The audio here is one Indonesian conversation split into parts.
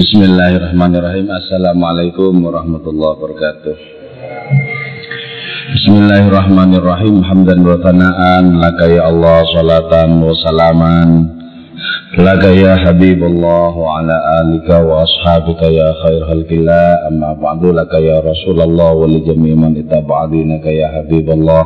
Bismillahirrahmanirrahim. Assalamualaikum warahmatullahi wabarakatuh. Bismillahirrahmanirrahim. Hamdan wa tana'an. Laka ya Allah salatan wa salaman لك يا حبيب الله وعلى آلك وأصحابك يا خير خلق الله. أما بعد لك يا رسول الله ولجميع من اتبع دينك يا حبيب الله.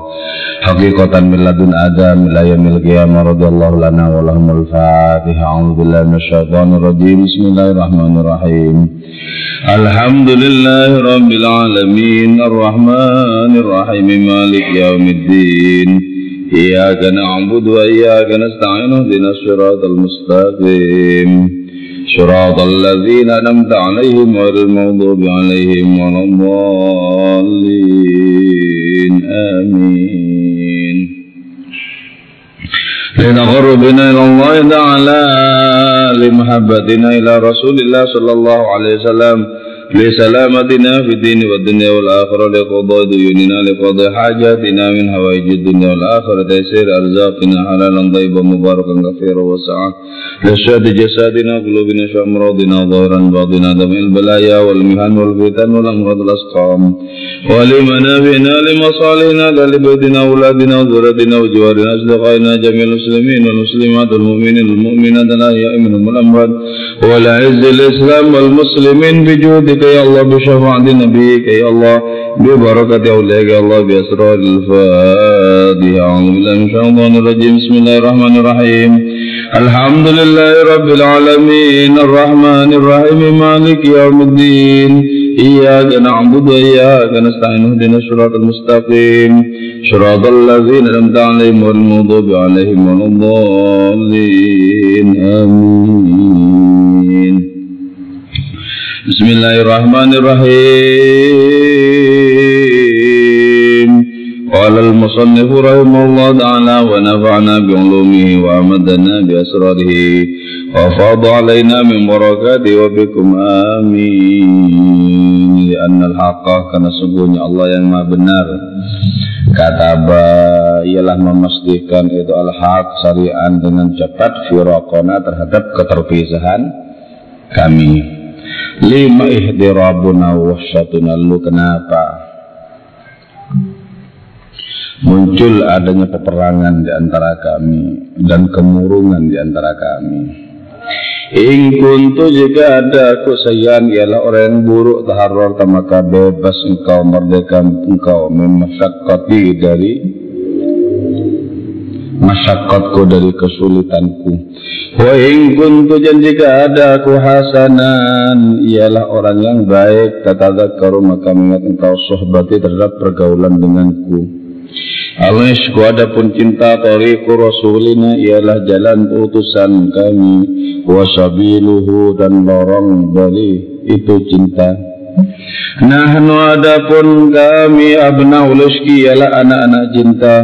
حقيقة من لدن آدم إلى يوم القيامة رضي الله لنا ولهم الفاتحة. أعوذ بالله من الشيطان الرجيم. بسم الله الرحمن الرحيم. الحمد لله رب العالمين. الرحمن الرحيم. مالك يوم الدين. إياك نعبد وإياك نستعين اهدنا الصراط المستقيم. صراط الذين أنعمت عليهم غير المغضوب عليهم ولا الضالين. آمين. لنقربنا إلى الله تعالى لمحبتنا إلى رسول الله صلى الله عليه وسلم. لسلامتنا في الدين والدنيا والآخرة لقضاء ديوننا لقضاء حاجاتنا من هوائج الدنيا والآخرة. تيسير أرزاقنا حلالا طيبا مباركا كثيرا وسعا لشهد جسادنا قلوبنا شأمراضنا ظاهرا باطنا دمع البلايا والمهن والفتن والأمراض الأسقام. ولمنابنا لمصالحنا لبيتنا أولادنا وذرتنا وجوارنا أصدقائنا جميع المسلمين والمسلمات والمؤمنين والمؤمنات الأحياء منهم الأموات. والعز الإسلام والمسلمين بجودك يا الله بشفاعة نبيك يا الله ببركة أولئك يا الله بأسرار الفاتحة. أعوذ بالله من الشيطان الرجيم. بسم الله الرحمن الرحيم. الحمد لله رب العالمين. الرحمن الرحيم. مالك يوم الدين. إياك نعبد وإياك نستعين. اهدنا الصراط المستقيم. صراط الذين أنعمت عليهم غير المغضوب عليهم ولا الضالين. آمين. Bismillahirrahmanirrahim. Qala al-musannif rahimahullah ta'ala wa nafa'na bi 'ulumihi wa amadana bi asrarihi wa fadha 'alaina min barakati wa bikum amin. Annal haqqa karena sungguhnya Allah yang Maha benar. Kata Ba ialah memastikan itu al-haq syari'an dengan cepat firaqana terhadap keterpisahan kami lima ihdirabuna wasyatuna lu kenapa muncul adanya peperangan di antara kami dan kemurungan di antara kami. In kuntu jika ada aku sayang ialah orang yang buruk taharrar maka bebas engkau merdeka engkau memasyakati dari masyakatku dari kesulitanku. Wa in kuntu jika ada aku hasanan ialah orang yang baik tatadzakkaru maka mengingat engkau sohbati terhadap pergaulan denganku. Al-Ishku adapun cinta tariku Rasulina ialah jalan utusan kami. Wasabiluhu dan lorong dari itu cinta Nahnu adapun kami abna ulishki ialah anak-anak cinta.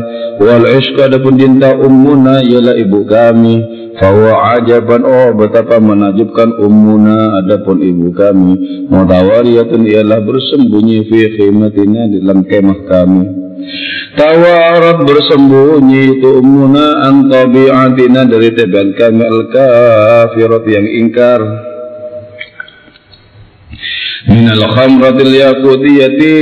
Wal ishku adapun cinta ummuna ialah ibu kami. Fawa ajaban oh betapa menajubkan ummuna adapun ibu kami. Mutawariyatun ialah bersembunyi fi khimatina dalam kemah kami. Tawarat bersembunyi itu ummuna an tabi'atina dari tabiat kami al-kafirat yang ingkar minal khamratil yakutiyati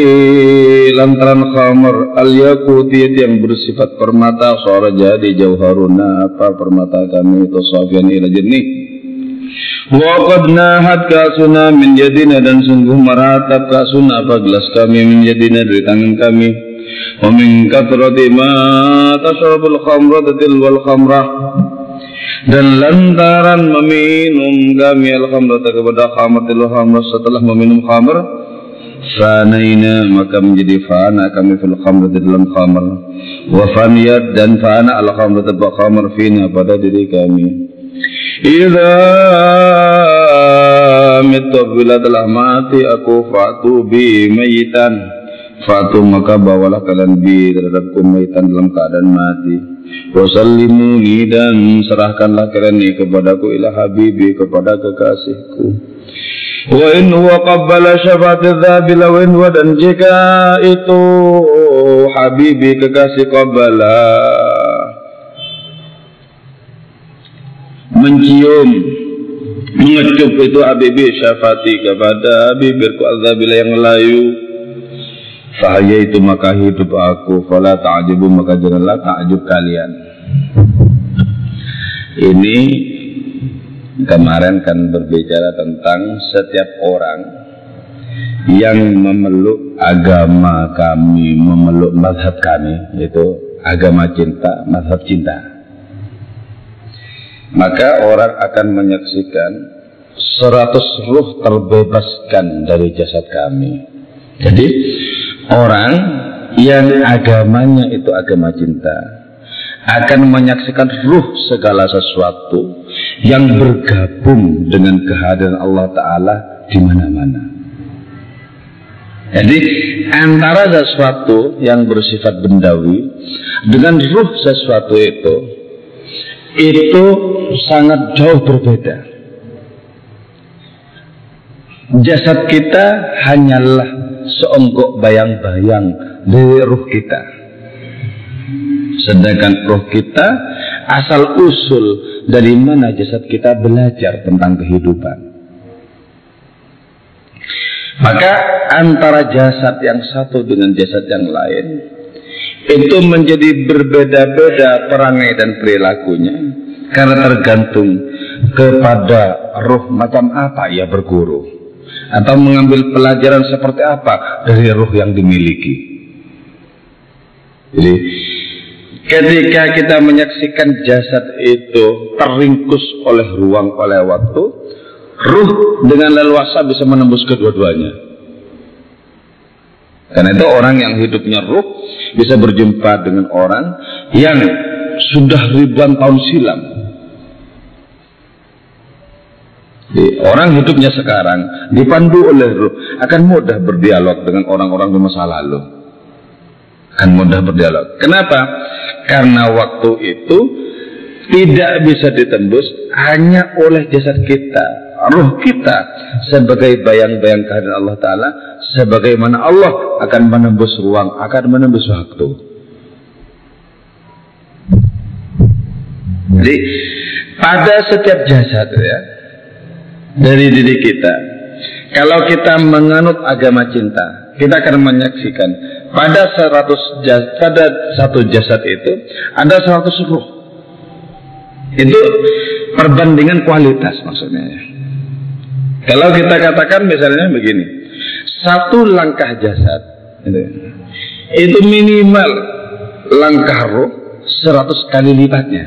lantaran khamr al yakutiyati yang bersifat permata suara jadi jauharuna apa permata kami itu safian ila jernih Wakad nahat kasuna min jadina dan sungguh meratap kasuna. Apa gelas kami min jadina dari tangan kami? Wa min katrati ma tasrabul khamratil wal khamrah dan lantaran meminum kami al-khamrata kepada khamr tilu khamr setelah meminum khamr fanaina maka menjadi fana kami fil khamr di dalam khamr. Wa faniyat dan fana al-khamr tabak khamr fina pada diri kami. Idza mitu bila telah mati aku fatu bi mayitan Fatu maka bawalah kalian bi terhadap kumaitan dalam keadaan mati. Wasallimuni dan serahkanlah ini kepadaku ila habibi kepada kekasihku. Wa in huwa qabbala syafaat dzabila wa in dan jika itu habibi kekasih qabbala mencium mengecup itu Habibi syafati kepada bibirku azabila yang layu Fahaya itu maka hidup aku Fala ta'ajibu maka janganlah ta'ajub kalian Ini kemarin kan berbicara tentang setiap orang yang memeluk agama kami, memeluk mazhab kami, yaitu agama cinta, mazhab cinta. Maka orang akan menyaksikan seratus ruh terbebaskan dari jasad kami. Jadi orang yang agamanya itu agama cinta akan menyaksikan ruh segala sesuatu yang bergabung dengan kehadiran Allah Ta'ala di mana-mana. Jadi antara sesuatu yang bersifat bendawi dengan ruh sesuatu itu itu sangat jauh berbeda. Jasad kita hanyalah seonggok bayang-bayang dari ruh kita. Sedangkan ruh kita asal usul dari mana jasad kita belajar tentang kehidupan. Maka antara jasad yang satu dengan jasad yang lain itu menjadi berbeda-beda perangai dan perilakunya karena tergantung kepada roh macam apa ia berguru atau mengambil pelajaran seperti apa dari roh yang dimiliki. Jadi ketika kita menyaksikan jasad itu teringkus oleh ruang oleh waktu, ruh dengan leluasa bisa menembus kedua-duanya. Karena itu orang yang hidupnya ruh bisa berjumpa dengan orang yang sudah ribuan tahun silam. Orang hidupnya sekarang dipandu oleh ruh akan mudah berdialog dengan orang-orang di masa lalu. Akan mudah berdialog. Kenapa? Karena waktu itu tidak bisa ditembus hanya oleh jasad kita ruh kita sebagai bayang-bayang kehadiran Allah Ta'ala sebagaimana Allah akan menembus ruang, akan menembus waktu. Jadi pada setiap jasad ya dari diri kita, kalau kita menganut agama cinta, kita akan menyaksikan pada seratus jasad, pada satu jasad itu ada seratus ruh. Itu perbandingan kualitas maksudnya ya. Kalau kita katakan misalnya begini, satu langkah jasad itu minimal langkah roh seratus kali lipatnya.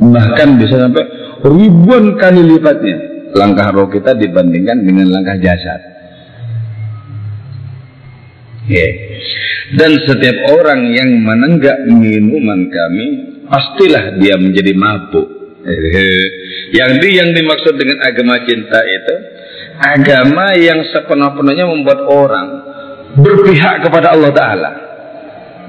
Bahkan bisa sampai ribuan kali lipatnya langkah roh kita dibandingkan dengan langkah jasad. Yeah. Dan setiap orang yang menenggak minuman kami, pastilah dia menjadi mabuk. Yang di yang dimaksud dengan agama cinta itu agama yang sepenuh-penuhnya membuat orang berpihak kepada Allah Taala.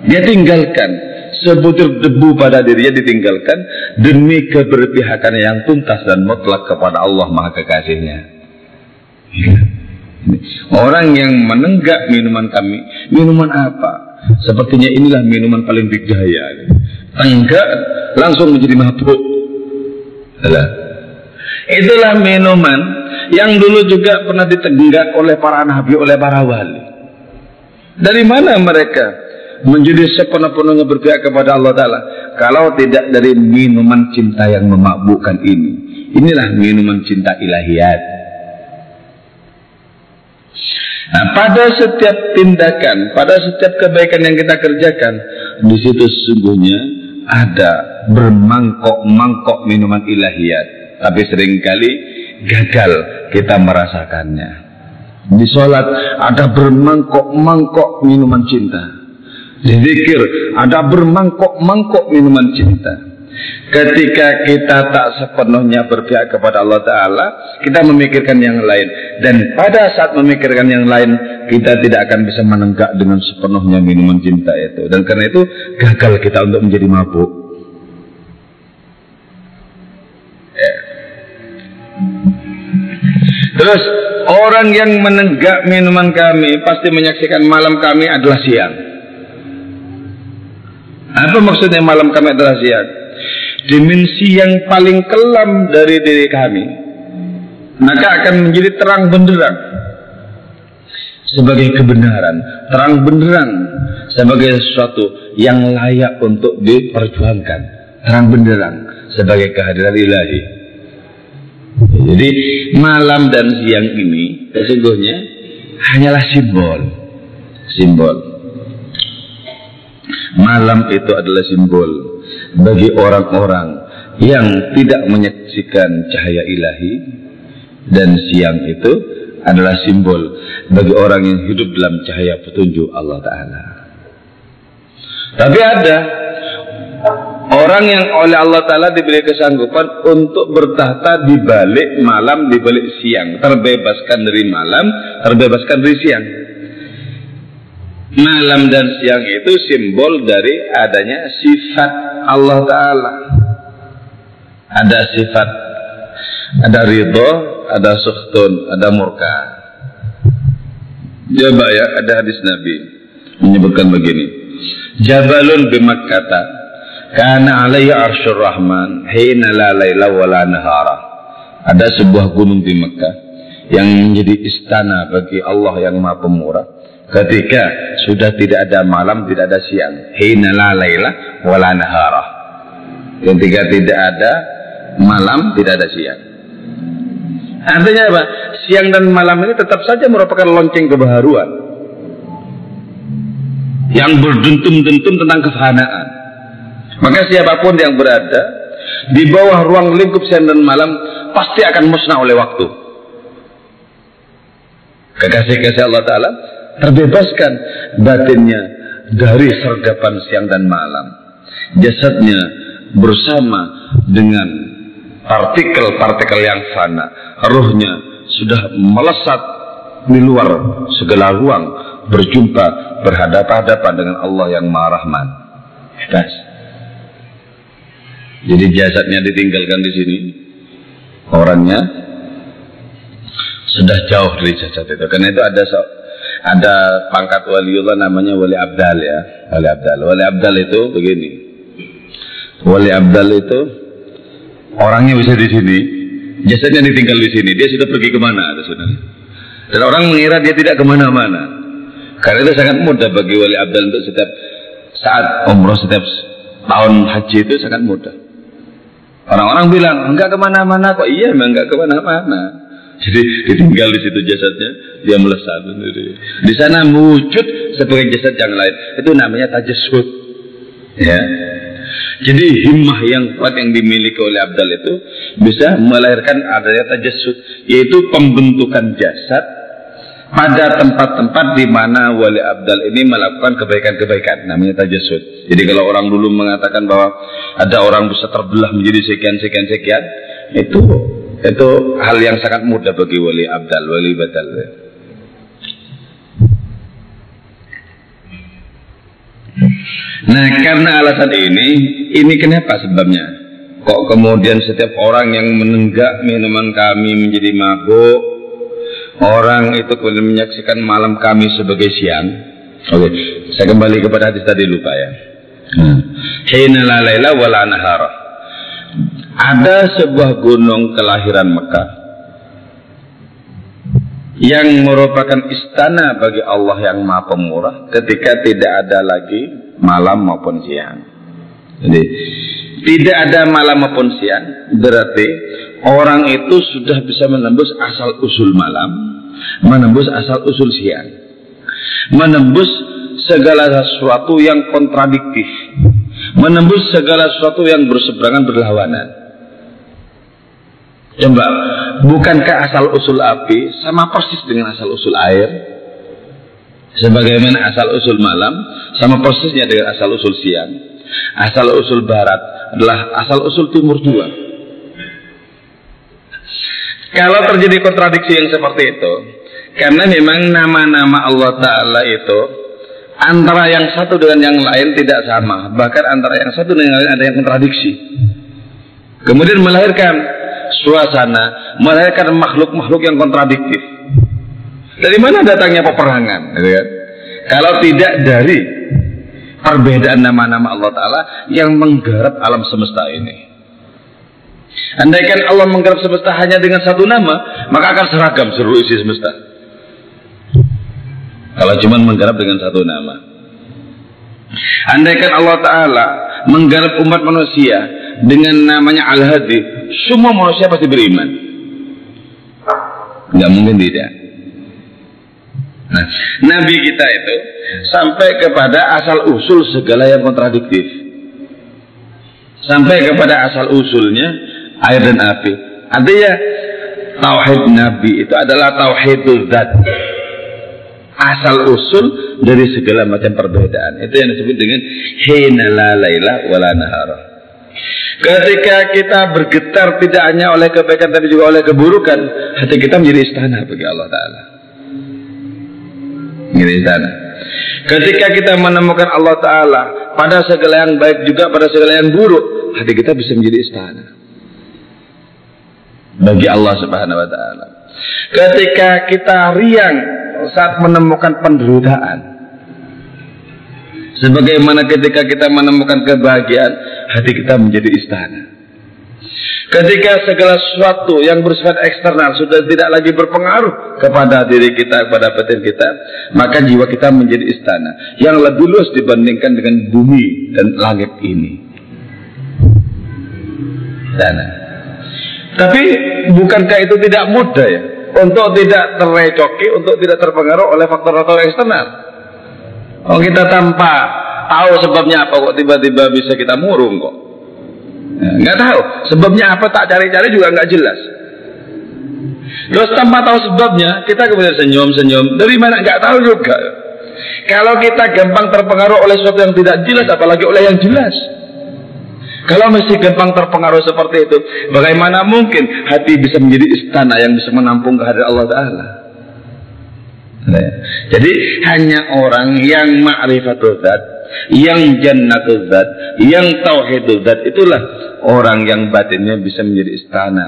Dia tinggalkan sebutir debu pada dirinya ditinggalkan demi keberpihakan yang tuntas dan mutlak kepada Allah Maha Kekasihnya. Orang yang menenggak minuman kami, minuman apa? Sepertinya inilah minuman paling berjaya. Tenggak langsung menjadi mabuk. Itulah minuman yang dulu juga pernah ditenggak oleh para nabi, oleh para wali. Dari mana mereka menjadi sepenuh-penuhnya berpihak kepada Allah Ta'ala? Kalau tidak dari minuman cinta yang memabukkan ini. Inilah minuman cinta ilahiyat. Nah, pada setiap tindakan, pada setiap kebaikan yang kita kerjakan, di situ sesungguhnya ada bermangkok-mangkok minuman ilahiyat tapi sering kali gagal kita merasakannya. Di sholat ada bermangkok-mangkok minuman cinta. Zikir ada bermangkok-mangkok minuman cinta. Ketika kita tak sepenuhnya berpihak kepada Allah Ta'ala, kita memikirkan yang lain. Dan pada saat memikirkan yang lain, kita tidak akan bisa menenggak dengan sepenuhnya minuman cinta itu. Dan karena itu, gagal kita untuk menjadi mabuk. Terus orang yang menenggak minuman kami pasti menyaksikan malam kami adalah siang. Apa maksudnya malam kami siang? dimensi yang paling kelam dari diri kami, maka akan menjadi terang benderang sebagai kebenaran, terang benderang sebagai sesuatu yang layak untuk diperjuangkan, terang benderang sebagai kehadiran ilahi. Jadi malam dan siang ini sesungguhnya hanyalah simbol, simbol. Malam itu adalah simbol bagi orang-orang yang tidak menyaksikan cahaya ilahi dan siang itu adalah simbol bagi orang yang hidup dalam cahaya petunjuk Allah Ta'ala. Tapi ada orang yang oleh Allah Ta'ala diberi kesanggupan untuk bertahta di balik malam, di balik siang. Terbebaskan dari malam, terbebaskan dari siang. Malam dan siang itu simbol dari adanya sifat Allah Ta'ala. Ada sifat, ada ridho, ada sukhtun, ada murka. Coba ya, ada hadis Nabi menyebutkan begini. Jabalun bimakkata kana alaihi arsyur rahman hina la laila wa nahara. Ada sebuah gunung di Mekah yang menjadi istana bagi Allah yang Maha Pemurah ketika sudah tidak ada malam, tidak ada siang. Hina la laila wa la nahara. Ketika tidak ada malam, tidak ada siang. Artinya apa? Siang dan malam ini tetap saja merupakan lonceng kebaharuan yang berdentum-dentum tentang kefanaan. Maka siapa pun yang berada di bawah ruang lingkup siang dan malam pasti akan musnah oleh waktu. Kekasih-kasih Allah Ta'ala terbebaskan batinnya dari sergapan siang dan malam. Jasadnya bersama dengan partikel-partikel yang fana. Ruhnya sudah melesat di luar segala ruang berjumpa berhadapan-hadapan dengan Allah yang Maha Rahman. Bebas. Jadi jasadnya ditinggalkan di sini, orangnya sudah jauh dari jasad itu. Karena itu ada ada pangkat waliullah namanya wali abdal ya, wali abdal. Wali abdal itu begini. Wali abdal itu orangnya bisa di sini, jasadnya ditinggal di sini. Dia sudah pergi ke mana? Saudara? Dan orang mengira dia tidak ke mana-mana. Karena itu sangat mudah bagi wali abdal untuk setiap saat umroh setiap tahun haji itu sangat mudah. Orang-orang bilang enggak ke mana-mana kok iya memang enggak ke mana-mana. Jadi ditinggal di situ jasadnya dia melesat sendiri. Di sana wujud sebagai jasad yang lain itu namanya tajasud. Ya. Jadi himmah yang kuat yang dimiliki oleh abdal itu bisa melahirkan adanya tajasud yaitu pembentukan jasad pada tempat-tempat di mana wali abdal ini melakukan kebaikan-kebaikan namanya tajasud. Jadi kalau orang dulu mengatakan bahwa ada orang bisa terbelah menjadi sekian sekian sekian itu itu hal yang sangat mudah bagi wali abdal, wali badal. Nah karena alasan ini, ini kenapa sebabnya? Kok kemudian setiap orang yang menenggak minuman kami menjadi mabuk, orang itu kemudian menyaksikan malam kami sebagai siang. Oke, saya kembali kepada hadis tadi lupa ya. Hina la laila wala nahara. Ada sebuah gunung kelahiran Mekah yang merupakan istana bagi Allah yang Maha Pemurah ketika tidak ada lagi malam maupun siang. Jadi tidak ada malam maupun siang berarti orang itu sudah bisa menembus asal usul malam, menembus asal usul siang, menembus segala sesuatu yang kontradiktif, menembus segala sesuatu yang berseberangan berlawanan. Coba, bukankah asal usul api sama persis dengan asal usul air? Sebagaimana asal usul malam sama persisnya dengan asal usul siang. Asal usul barat adalah asal usul timur juga. Kalau terjadi kontradiksi yang seperti itu, karena memang nama-nama Allah Ta'ala itu antara yang satu dengan yang lain tidak sama. Bahkan antara yang satu dengan yang lain ada yang kontradiksi. Kemudian melahirkan suasana, melahirkan makhluk-makhluk yang kontradiktif. Dari mana datangnya peperangan? Gitu kan? Kalau tidak dari perbedaan nama-nama Allah Ta'ala yang menggarap alam semesta ini. Andaikan Allah menggarap semesta hanya dengan satu nama, maka akan seragam seluruh isi semesta. Kalau cuma menggarap dengan satu nama. Andaikan Allah Ta'ala menggarap umat manusia dengan namanya Al-Hadi, semua manusia pasti beriman. Nggak mungkin tidak. Nah, Nabi kita itu sampai kepada asal usul segala yang kontradiktif. Sampai kepada asal usulnya air dan api. Artinya tauhid Nabi itu adalah tauhidul zat. Asal usul dari segala macam perbedaan. Itu yang disebut dengan hina la laila wala nahara. Ketika kita bergetar tidak hanya oleh kebaikan tapi juga oleh keburukan, hati kita menjadi istana bagi Allah Taala. Menjadi istana. Ketika kita menemukan Allah Ta'ala pada segala yang baik juga pada segala yang buruk, hati kita bisa menjadi istana bagi Allah Subhanahu wa taala. Ketika kita riang saat menemukan penderitaan sebagaimana ketika kita menemukan kebahagiaan, hati kita menjadi istana. Ketika segala sesuatu yang bersifat eksternal sudah tidak lagi berpengaruh kepada diri kita, kepada batin kita, maka jiwa kita menjadi istana yang lebih luas dibandingkan dengan bumi dan langit ini. Istana. Tapi bukankah itu tidak mudah ya? Untuk tidak terrecoki, untuk tidak terpengaruh oleh faktor-faktor eksternal. Oh kita tanpa tahu sebabnya apa kok tiba-tiba bisa kita murung kok. Ya, nggak tahu sebabnya apa tak cari-cari juga nggak jelas. Terus tanpa tahu sebabnya kita kemudian senyum-senyum dari mana nggak tahu juga. Kalau kita gampang terpengaruh oleh sesuatu yang tidak jelas apalagi oleh yang jelas. Kalau masih gampang terpengaruh seperti itu, bagaimana mungkin hati bisa menjadi istana yang bisa menampung kehadiran Allah Taala? Nah, jadi hanya orang yang ma'rifatul yang jannatul zat, yang tauhidul zat itulah orang yang batinnya bisa menjadi istana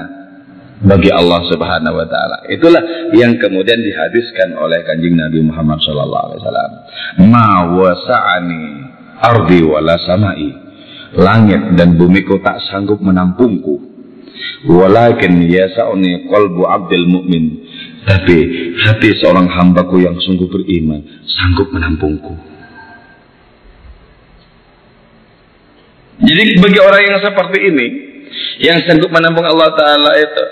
bagi Allah Subhanahu wa taala. Itulah yang kemudian dihadiskan oleh Kanjeng Nabi Muhammad sallallahu alaihi wasallam. Ma wasa'ani ardi wala samai langit dan bumiku tak sanggup menampungku. Walakin yasa'uni qalbu abdil mu'min. Tapi hati seorang hambaku yang sungguh beriman sanggup menampungku. Jadi bagi orang yang seperti ini, yang sanggup menampung Allah Ta'ala itu,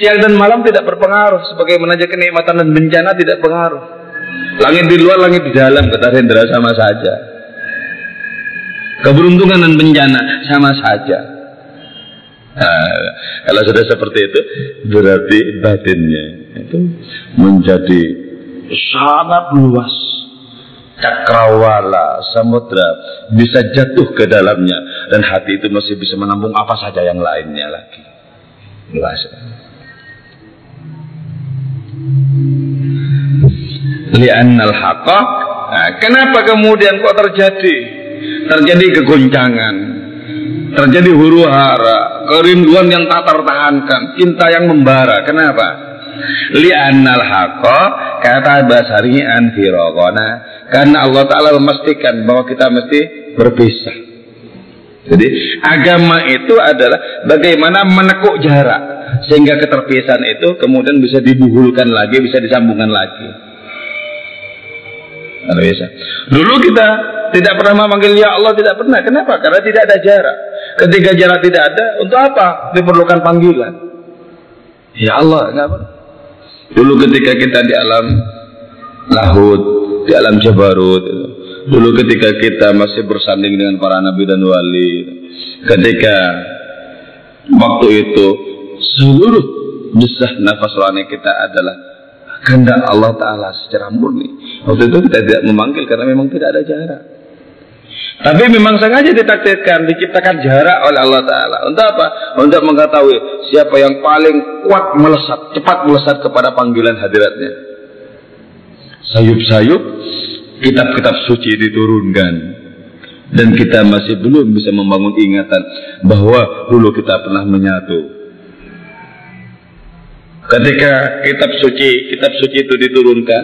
siang dan malam tidak berpengaruh, sebagaimana aja kenikmatan dan bencana tidak berpengaruh. Langit di luar, langit di dalam, kata Hendra sama saja. Keberuntungan dan bencana sama saja. Nah, kalau sudah seperti itu, berarti batinnya itu menjadi sangat luas. Cakrawala, samudra bisa jatuh ke dalamnya dan hati itu masih bisa menampung apa saja yang lainnya lagi. Luas. Li'annal haqaq. Nah, kenapa kemudian kok terjadi? terjadi kegoncangan, terjadi huru hara, kerinduan yang tak tertahankan, cinta yang membara. Kenapa? Li'annal haqqa kata basari an firaqana karena Allah Ta'ala memastikan bahwa kita mesti berpisah. Jadi agama itu adalah bagaimana menekuk jarak sehingga keterpisahan itu kemudian bisa dibuhulkan lagi, bisa disambungkan lagi. bisa. Dulu kita tidak pernah memanggil ya Allah tidak pernah. Kenapa? Karena tidak ada jarak. Ketika jarak tidak ada, untuk apa diperlukan panggilan? Ya Allah, kenapa? Dulu ketika kita di alam lahut, di alam jabarut, dulu ketika kita masih bersanding dengan para nabi dan wali, ketika waktu itu seluruh desah nafas rohani kita adalah kehendak Allah Ta'ala secara murni. Waktu itu kita tidak memanggil karena memang tidak ada jarak. Tapi memang sengaja ditakdirkan, diciptakan jarak oleh Allah Ta'ala. Untuk apa? Untuk mengetahui siapa yang paling kuat melesat, cepat melesat kepada panggilan hadiratnya. Sayup-sayup, kitab-kitab suci diturunkan. Dan kita masih belum bisa membangun ingatan bahwa dulu kita pernah menyatu. Ketika kitab suci, kitab suci itu diturunkan,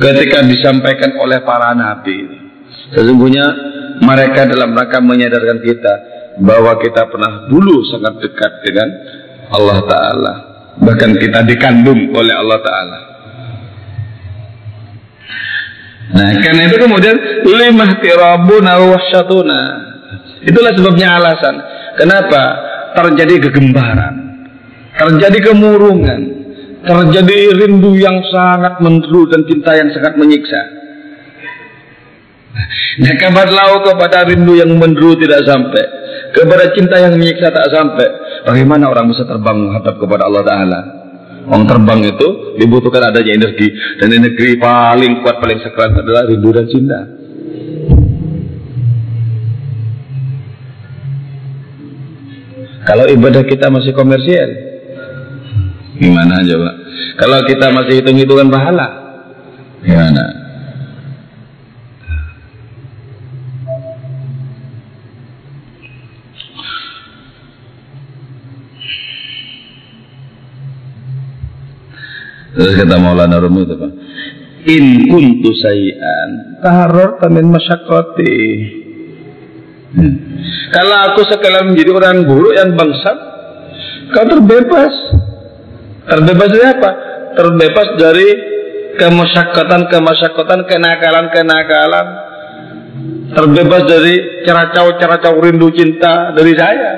ketika disampaikan oleh para nabi, Sesungguhnya mereka dalam rangka menyadarkan kita bahwa kita pernah dulu sangat dekat dengan Allah Ta'ala. Bahkan kita dikandung oleh Allah Ta'ala. Nah, karena itu kemudian limah tirabuna wahsyatuna. Itulah sebabnya alasan kenapa terjadi kegembaran, terjadi kemurungan, terjadi rindu yang sangat menderu dan cinta yang sangat menyiksa. Nah, kabar lau kepada rindu yang menderu tidak sampai, kepada cinta yang menyiksa tak sampai. Bagaimana orang bisa terbang menghadap kepada Allah Taala? Orang terbang itu dibutuhkan adanya energi dan energi paling kuat paling sekrat adalah rindu dan cinta. Kalau ibadah kita masih komersial, gimana coba? Kalau kita masih hitung-hitungan pahala, gimana? Terus kata Maulana Rumi itu Pak. In kuntu sayi'an taharor tamin masyakoti. Hmm. Kalau aku sekalian menjadi orang buruk yang bangsat, kau terbebas. Terbebas dari apa? Terbebas dari kemasyakotan-kemasyakotan, kenakalan-kenakalan. Terbebas dari ceracau-ceracau rindu cinta dari saya.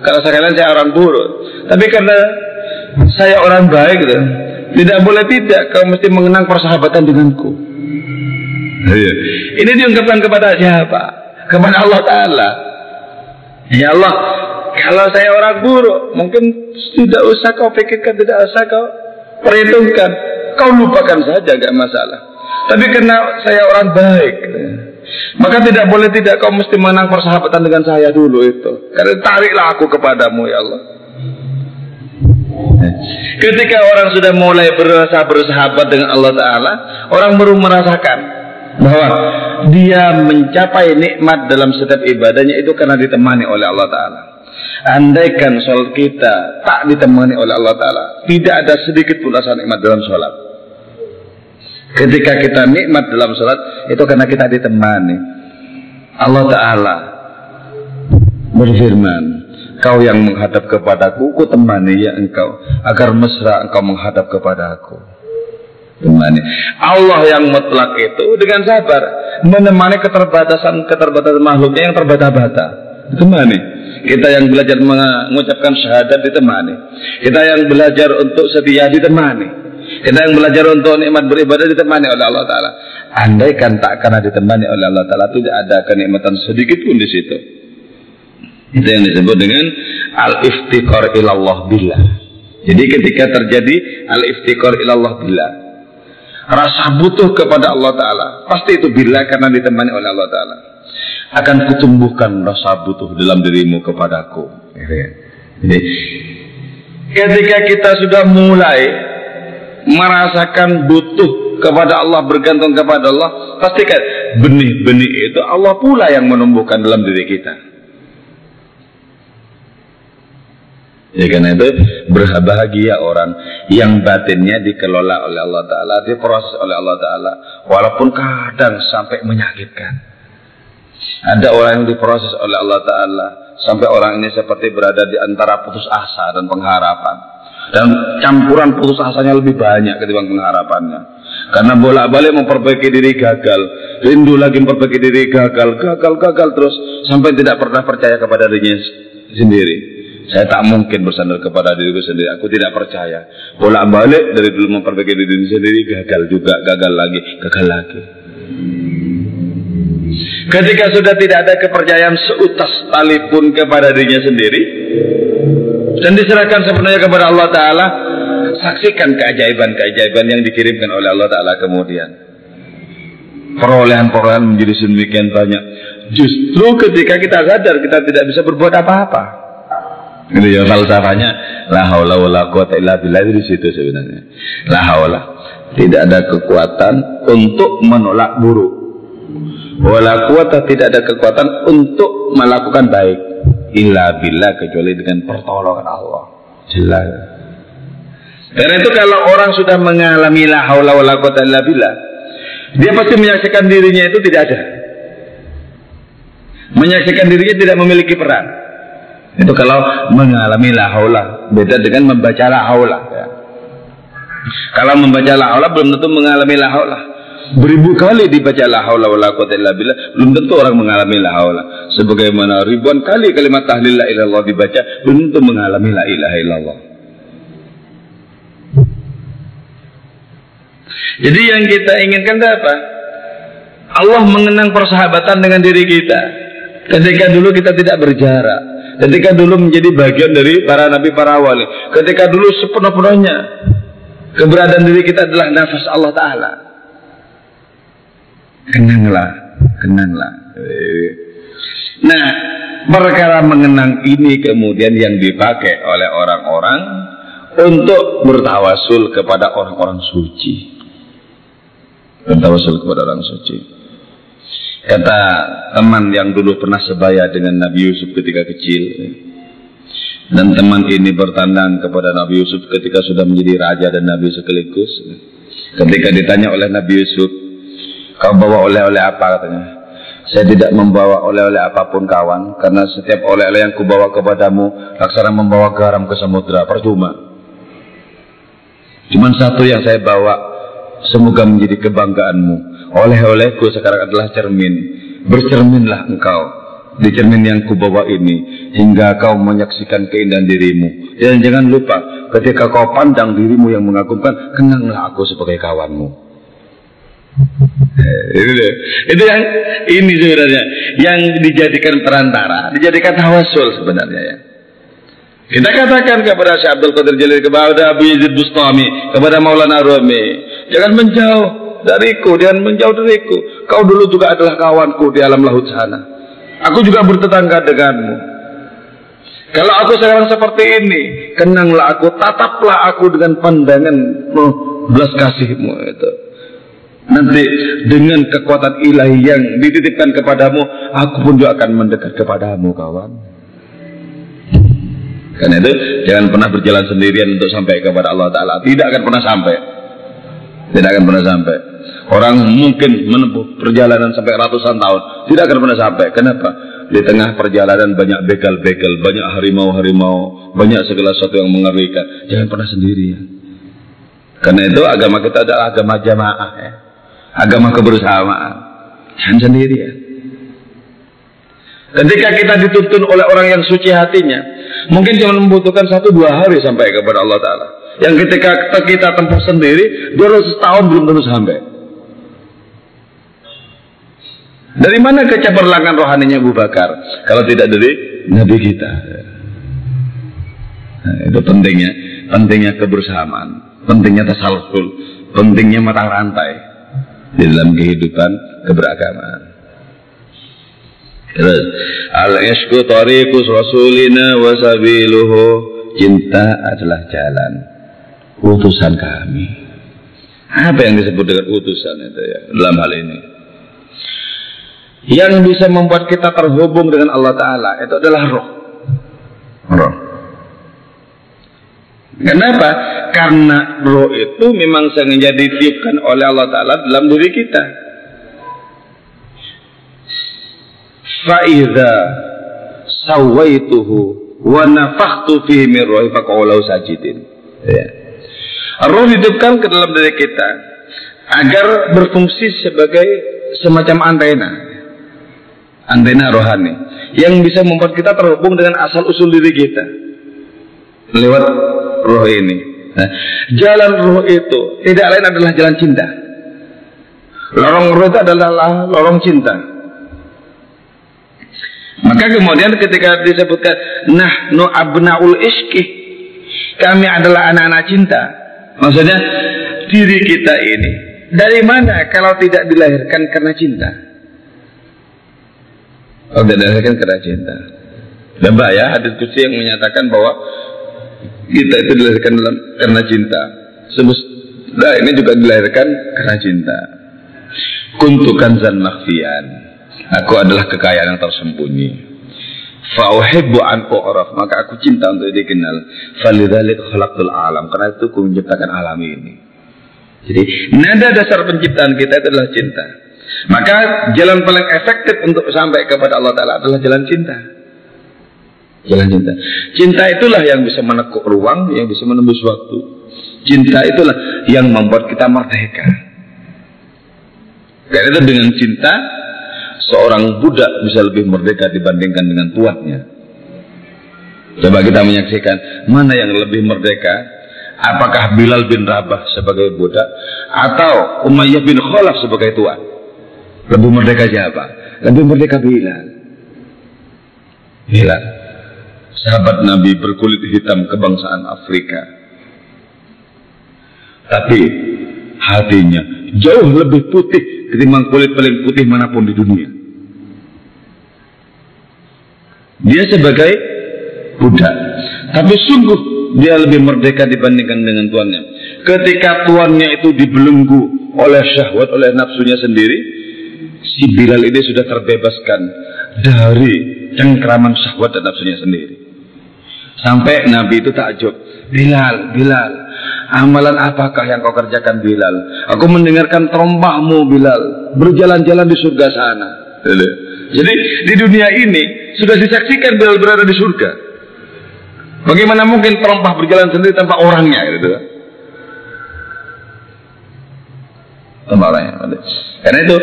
Karena sekalian saya orang buruk. Tapi karena saya orang baik, gitu, tidak boleh tidak kau mesti mengenang persahabatan denganku. Iya. Ini diungkapkan kepada siapa? Kepada Allah Ta'ala. Ya Allah, kalau saya orang buruk, mungkin tidak usah kau pikirkan, tidak usah kau perhitungkan. Kau lupakan saja, gak masalah. Tapi karena saya orang baik, maka tidak boleh tidak kau mesti menang persahabatan dengan saya dulu itu. Karena tariklah aku kepadamu ya Allah. Ketika orang sudah mulai berasa bersahabat dengan Allah Ta'ala Orang baru merasakan Bahwa dia mencapai nikmat dalam setiap ibadahnya Itu karena ditemani oleh Allah Ta'ala. Andaikan sholat kita tak ditemani oleh Allah Ta'ala Tidak ada sedikit pun rasa nikmat dalam sholat. Ketika kita nikmat dalam sholat Itu karena kita ditemani. Allah Ta'ala berfirman Kau yang menghadap kepadaku, ku temani ya engkau agar mesra engkau menghadap kepada aku. Temani. Allah yang mutlak itu dengan sabar menemani keterbatasan keterbatasan makhluknya yang terbata-bata. Temani. Kita yang belajar mengucapkan syahadat ditemani. Kita yang belajar untuk setia ditemani. Kita yang belajar untuk nikmat beribadah ditemani oleh Allah Taala. Andaikan tak karena ditemani oleh Allah Taala tidak ada kenikmatan sedikit pun di situ. Itu yang disebut dengan al-iftikar ilallah billah. Jadi ketika terjadi al-iftikar ilallah billah, rasa butuh kepada Allah Ta'ala, pasti itu bila karena ditemani oleh Allah Ta'ala. Akan kutumbuhkan rasa butuh dalam dirimu kepadaku. Jadi, ketika kita sudah mulai merasakan butuh kepada Allah, bergantung kepada Allah, pastikan benih-benih itu Allah pula yang menumbuhkan dalam diri kita. Ya karena itu berbahagia orang yang batinnya dikelola oleh Allah Ta'ala, diproses oleh Allah Ta'ala, walaupun kadang sampai menyakitkan. Ada orang yang diproses oleh Allah Ta'ala, sampai orang ini seperti berada di antara putus asa dan pengharapan. Dan campuran putus asanya lebih banyak ketimbang pengharapannya. Karena bolak-balik memperbaiki diri gagal, rindu lagi memperbaiki diri gagal, gagal, gagal terus sampai tidak pernah percaya kepada dirinya sendiri. Saya tak mungkin bersandar kepada diriku sendiri. Aku tidak percaya. Bolak balik dari dulu memperbaiki diri sendiri gagal juga, gagal lagi, gagal lagi. Ketika sudah tidak ada kepercayaan seutas tali pun kepada dirinya sendiri dan diserahkan sepenuhnya kepada Allah Taala, saksikan keajaiban-keajaiban yang dikirimkan oleh Allah Taala kemudian. Perolehan-perolehan menjadi sedemikian banyak. Justru ketika kita sadar kita tidak bisa berbuat apa-apa. Itu ya falsafahnya la haula wala quwata illa billah di situ sebenarnya. La haula tidak ada kekuatan untuk menolak buruk. Wala quwata tidak ada kekuatan untuk melakukan baik illa billah kecuali dengan pertolongan Allah. Jelas. Karena itu kalau orang sudah mengalami la haula wala quwata illa billah, dia pasti menyaksikan dirinya itu tidak ada. Menyaksikan dirinya tidak memiliki peran. Itu kalau mengalami la haula. Beda dengan membaca la haula. Ya. Kalau membaca la haula belum tentu mengalami la haula. Beribu kali dibaca la haula wala quwata illa billah, belum tentu orang mengalami la haula. Sebagaimana ribuan kali kalimat tahlil la ilallah dibaca, belum tentu mengalami la ilaha illallah. Jadi yang kita inginkan apa? Allah mengenang persahabatan dengan diri kita. Ketika dulu kita tidak berjarak, ketika dulu menjadi bagian dari para nabi para wali, ketika dulu sepenuh-penuhnya keberadaan diri kita adalah nafas Allah Taala kenanglah, kenanglah. Nah, perkara mengenang ini kemudian yang dipakai oleh orang-orang untuk bertawasul kepada orang-orang suci. Bertawasul kepada orang suci. Kata teman yang dulu pernah sebaya dengan Nabi Yusuf ketika kecil. Dan teman ini bertandang kepada Nabi Yusuf ketika sudah menjadi raja dan Nabi sekaligus. Ketika ditanya oleh Nabi Yusuf, Kau bawa oleh-oleh apa katanya? Saya tidak membawa oleh-oleh apa pun kawan, karena setiap oleh-oleh yang kubawa kepadamu, laksana membawa garam ke samudra, percuma. Cuman satu yang saya bawa, semoga menjadi kebanggaanmu. Oleh-olehku sekarang adalah cermin. Bercerminlah engkau di cermin yang kubawa ini, hingga kau menyaksikan keindahan dirimu. Dan jangan lupa, ketika kau pandang dirimu yang mengagumkan, kenanglah aku sebagai kawanmu. itu, itu yang ini sebenarnya yang dijadikan perantara, dijadikan tawasul sebenarnya ya. Kita katakan kepada Syekh Abdul Qadir Jalil kepada Abu Yazid Bustami, kepada Maulana Rumi, jangan menjauh dariku, jangan menjauh dariku. Kau dulu juga adalah kawanku di alam laut sana. Aku juga bertetangga denganmu. Kalau aku sekarang seperti ini, kenanglah aku, tataplah aku dengan pandangan belas kasihmu itu. Nanti dengan kekuatan ilahi yang dititipkan kepadamu, aku pun juga akan mendekat kepadamu, kawan. Karena itu jangan pernah berjalan sendirian untuk sampai kepada Allah Taala. Tidak akan pernah sampai. Tidak akan pernah sampai. Orang mungkin menempuh perjalanan sampai ratusan tahun, tidak akan pernah sampai. Kenapa? Di tengah perjalanan banyak begal-begal, banyak harimau-harimau, banyak segala sesuatu yang mengerikan. Jangan pernah sendirian. Karena itu agama kita adalah agama jamaah ya agama kebersamaan. Jangan sendiri ya. Ketika kita dituntun oleh orang yang suci hatinya, mungkin cuma membutuhkan satu dua hari sampai kepada Allah Taala. Yang ketika kita tempuh sendiri, 200 tahun belum tentu sampai. Dari mana kecemerlangan rohaninya Abu Bakar? Kalau tidak dari Nabi kita. Nah, itu pentingnya, pentingnya kebersamaan, pentingnya tasalsul, pentingnya mata rantai di dalam kehidupan keberagamaan. Terus al-ishqu tariqus rasulina wa sabiluhu cinta adalah jalan utusan kami. Apa yang disebut dengan utusan itu ya dalam hal ini? Yang bisa membuat kita terhubung dengan Allah Ta'ala itu adalah roh. Roh. Kenapa? Karena roh itu memang sengaja ditiupkan oleh Allah Ta'ala dalam diri kita. Fa'idha sawaituhu wa nafakhtu fihi min rohi faqaulau sajidin. Ya. Roh ditiupkan ke dalam diri kita agar berfungsi sebagai semacam antena. Antena rohani yang bisa membuat kita terhubung dengan asal usul diri kita lewat roh ini. Nah, jalan roh itu tidak lain adalah jalan cinta. Lorong roh itu adalah lorong cinta. Maka kemudian ketika disebutkan nah no abnaul iski kami adalah anak-anak cinta. Maksudnya diri kita ini dari mana kalau tidak dilahirkan karena cinta? Tidak dilahirkan karena cinta. Dan ya hadis kursi yang menyatakan bahwa kita itu dilahirkan dalam karena cinta. Nah ini juga dilahirkan karena cinta. Kuntukan zan makhfian. Aku adalah kekayaan yang tersembunyi. Fauhibbu an u'raf, maka aku cinta untuk dikenal. Falidzalik khalaqtul alam, karena itu aku menciptakan alam ini. Jadi nada dasar penciptaan kita itu adalah cinta. Maka jalan paling efektif untuk sampai kepada Allah Ta'ala adalah jalan cinta. Jalan cinta. Cinta itulah yang bisa menekuk ruang, yang bisa menembus waktu. Cinta itulah yang membuat kita merdeka. Karena dengan cinta, seorang budak bisa lebih merdeka dibandingkan dengan tuannya. Coba kita menyaksikan mana yang lebih merdeka Apakah Bilal bin Rabah sebagai budak atau Umayyah bin Khalaf sebagai tuan? Lebih merdeka siapa? Lebih merdeka Bilal. Bilal. Sahabat Nabi berkulit hitam kebangsaan Afrika. Tapi hatinya jauh lebih putih ketimbang kulit paling putih mana pun di dunia. Dia sebagai budak. Tapi sungguh dia lebih merdeka dibandingkan dengan tuannya. Ketika tuannya itu dibelenggu oleh syahwat, oleh nafsunya sendiri, si Bilal ini sudah terbebaskan dari cengkraman syahwat dan nafsunya sendiri. Sampai Nabi itu takjub, Bilal, Bilal, amalan apakah yang kau kerjakan Bilal? Aku mendengarkan terompahmu Bilal, berjalan-jalan di surga sana. Jadi di dunia ini sudah disaksikan Bilal berada di surga. Bagaimana mungkin terompah berjalan sendiri tanpa orangnya gitu? Tanpa. Karena itu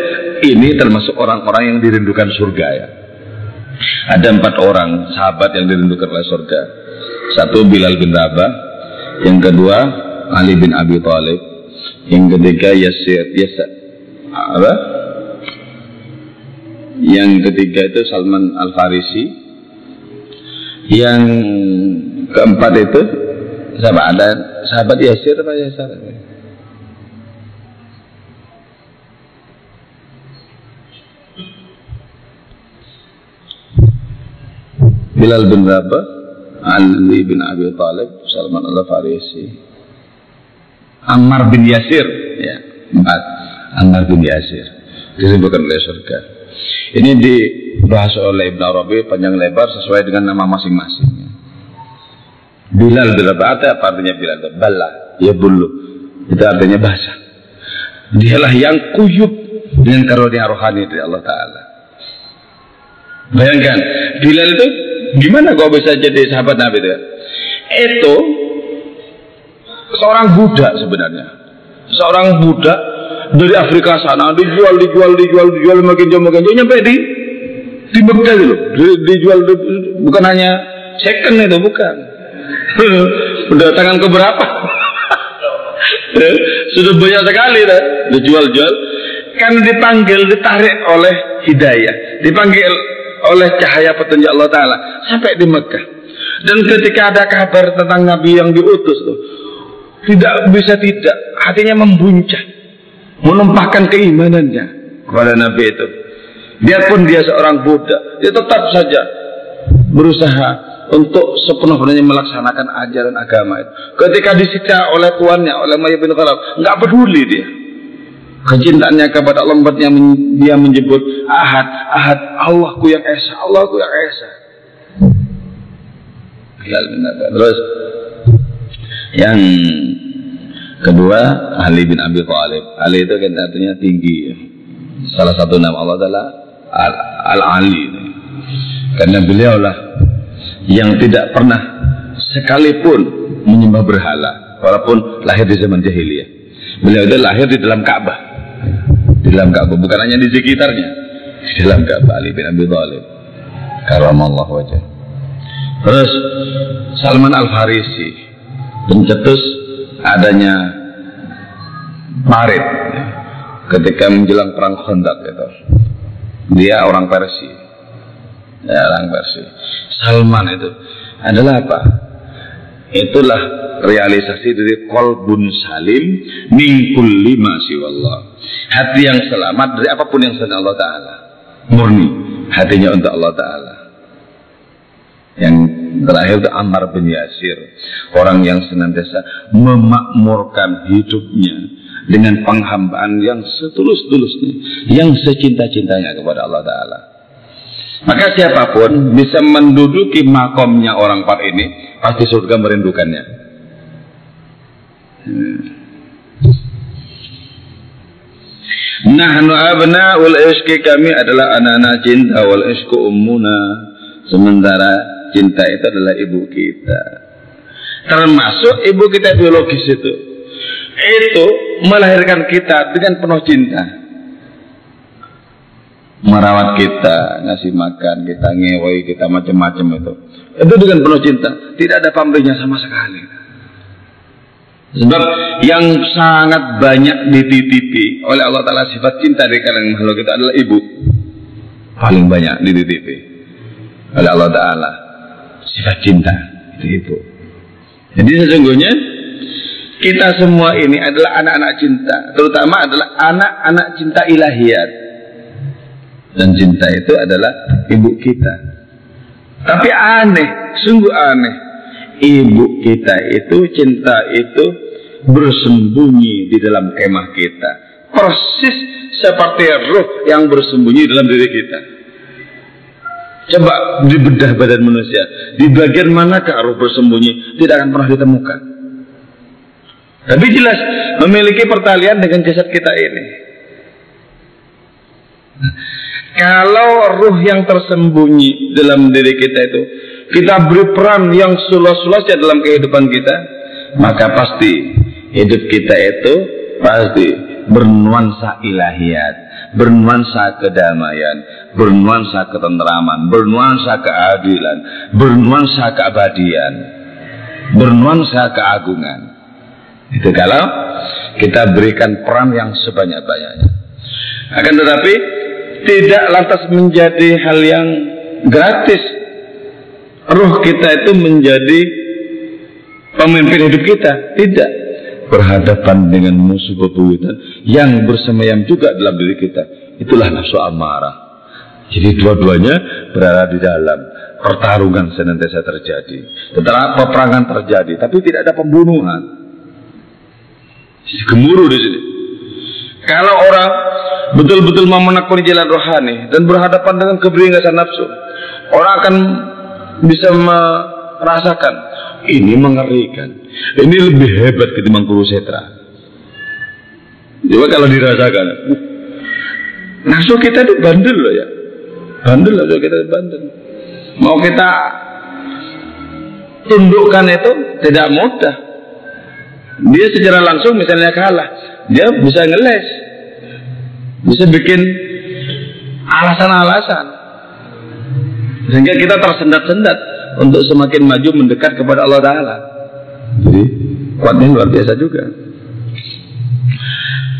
ini termasuk orang-orang yang dirindukan surga ya. Ada empat orang sahabat yang dirindukan oleh surga. Satu Bilal bin Rabah, yang kedua Ali bin Abi Thalib, yang ketiga Yasir Yasir apa? Yang ketiga itu Salman Al Farisi, yang keempat itu sahabat ada sahabat Yasir apa Yasir? Bilal bin Rabah, Ali bin Abi Talib, Salman al Farisi, Ammar bin Yasir, ya empat, Ammar bin Yasir disebutkan oleh surga. Ini dibahas oleh Ibn Arabi panjang lebar sesuai dengan nama masing-masing. Bilal bila ba'ata apa artinya Bilal? Bala, ya bulu. Itu artinya bahasa. Dialah yang kuyup dengan karunia rohani dari Allah Ta'ala. Bayangkan, Bilal itu gimana kau bisa jadi sahabat Nabi itu? Itu seorang budak sebenarnya. Seorang budak dari Afrika sana dijual, dijual, dijual, dijual makin jauh, makin jauh nyampe di di Mekah itu dijual bukan hanya second itu bukan Mendatangkan ke berapa? Sudah banyak sekali dah. Dijual-jual. Kan dipanggil, ditarik oleh hidayah. Dipanggil oleh cahaya petunjuk Allah Ta'ala. Sampai di Mekah. Dan ketika ada kabar tentang Nabi yang diutus tuh. Tidak bisa tidak. Hatinya membuncah. Menumpahkan keimanannya kepada Nabi itu. Biarpun dia seorang budak. Dia tetap saja berusaha untuk sepenuhnya melaksanakan ajaran agama itu. Ketika disita oleh tuannya, oleh Maya bin Khalaf, nggak peduli dia. Kecintaannya kepada Allah membuatnya dia menyebut Ahad, Ahad, Allahku yang esa, Allahku yang esa. Terus yang kedua Ali bin Abi Thalib. Ali itu kan artinya tinggi. Salah satu nama Allah adalah Al-Ali. Karena beliau lah yang tidak pernah sekalipun menyembah berhala walaupun lahir di zaman jahiliyah. Beliau itu lahir di dalam Ka'bah. Di dalam Ka'bah bukan hanya di sekitarnya. Di dalam Ka'bah Ali bin Abi Thalib. Karamallahu wajah. Terus Salman Al-Farisi pencetus adanya Marit ketika menjelang perang Khandaq itu. Dia orang Persia. Ya, orang Persia. Salman itu adalah apa? Itulah realisasi dari kolbun salim mingkul lima siwallah. Hati yang selamat dari apa pun yang sedang Allah Ta'ala. Murni hatinya untuk Allah Ta'ala. Yang terakhir itu Ammar bin Yasir. Orang yang senantiasa memakmurkan hidupnya dengan penghambaan yang setulus-tulusnya. Yang secinta-cintanya kepada Allah Ta'ala. Maka siapa pun bisa menduduki makomnya orang par ini, pasti surga merindukannya. Nahnu abna'ul iski kami adalah anak-anak cinta wal isku ummuna. Sementara cinta itu adalah ibu kita. Termasuk ibu kita biologis itu. Itu melahirkan kita dengan penuh cinta. Merawat kita, ngasih makan, kita ngewoi, kita macam-macam itu. Itu dengan penuh cinta. Tidak ada pamrihnya sama sekali. Sebab yang sangat banyak dititipi oleh Allah Ta'ala sifat cinta di kalangan makhluk itu adalah ibu. Paling banyak dititipi oleh Allah Ta'ala sifat cinta itu ibu. Jadi sesungguhnya kita semua ini adalah anak-anak cinta, terutama adalah anak-anak cinta ilahiyat. Dan cinta itu adalah ibu kita. Tapi aneh, sungguh aneh. Ibu kita itu cinta itu bersembunyi di dalam kemah kita. Persis seperti roh yang bersembunyi dalam diri kita. Coba dibedah badan manusia di bagian manakah roh bersembunyi tidak akan pernah ditemukan. Tapi jelas memiliki pertalian dengan jasad kita ini kalau ruh yang tersembunyi dalam diri kita itu kita beri peran yang sulas-sulasnya dalam kehidupan kita, maka pasti hidup kita itu pasti bernuansa ilahiyat, bernuansa kedamaian, bernuansa ketentraman, bernuansa keadilan, bernuansa keabadian, bernuansa keagungan. Itu kalau kita berikan peran yang sebanyak-banyaknya. Akan tetapi tidak lantas menjadi hal yang gratis roh kita itu menjadi pemimpin hidup kita. Tidak. Berhadapan dengan musuh bebuyutan yang bersemayam juga dalam diri kita. Itulah nafsu amarah. Jadi dua-duanya berada di dalam pertarungan senantiasa terjadi. Setelah peperangan terjadi, tapi tidak ada pembunuhan. Gemuruh di sini. Kalau orang betul-betul mau menekuni jalan rohani dan berhadapan dengan keberingasan nafsu, orang akan bisa merasakan ini mengerikan. Ini lebih hebat ketimbang kurusetra. Coba kalau dirasakan, uh, nafsu kita itu bandel loh ya, bandel loh kita bandel. Mau kita tundukkan itu tidak mudah. Dia secara langsung misalnya kalah, dia bisa ngeles, bisa bikin alasan-alasan sehingga kita tersendat-sendat untuk semakin maju mendekat kepada Allah Ta'ala. Jadi kuatnya luar biasa juga.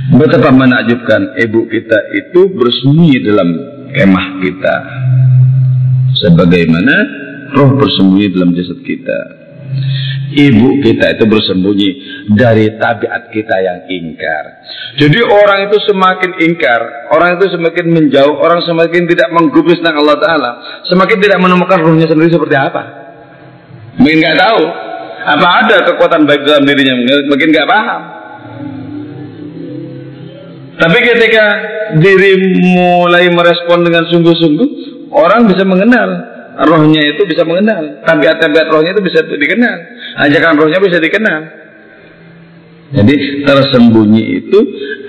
Betapa menakjubkan ibu kita itu bersembunyi dalam kemah kita. Sebagaimana roh bersembunyi dalam jasad kita. Ibu kita itu bersembunyi dari tabiat kita yang ingkar. Jadi orang itu semakin ingkar, orang itu semakin menjauh, orang semakin tidak menggubris tentang Allah Ta'ala, semakin tidak menemukan ruhnya sendiri seperti apa. Mungkin nggak tahu, apa ada kekuatan baik dalam dirinya, mungkin nggak paham. Tapi ketika diri mulai merespon dengan sungguh-sungguh, orang bisa mengenal rohnya itu bisa mengenal. Tabiat-tabiat rohnya itu bisa dikenal. Ajakan rohnya bisa dikenal. Jadi tersembunyi itu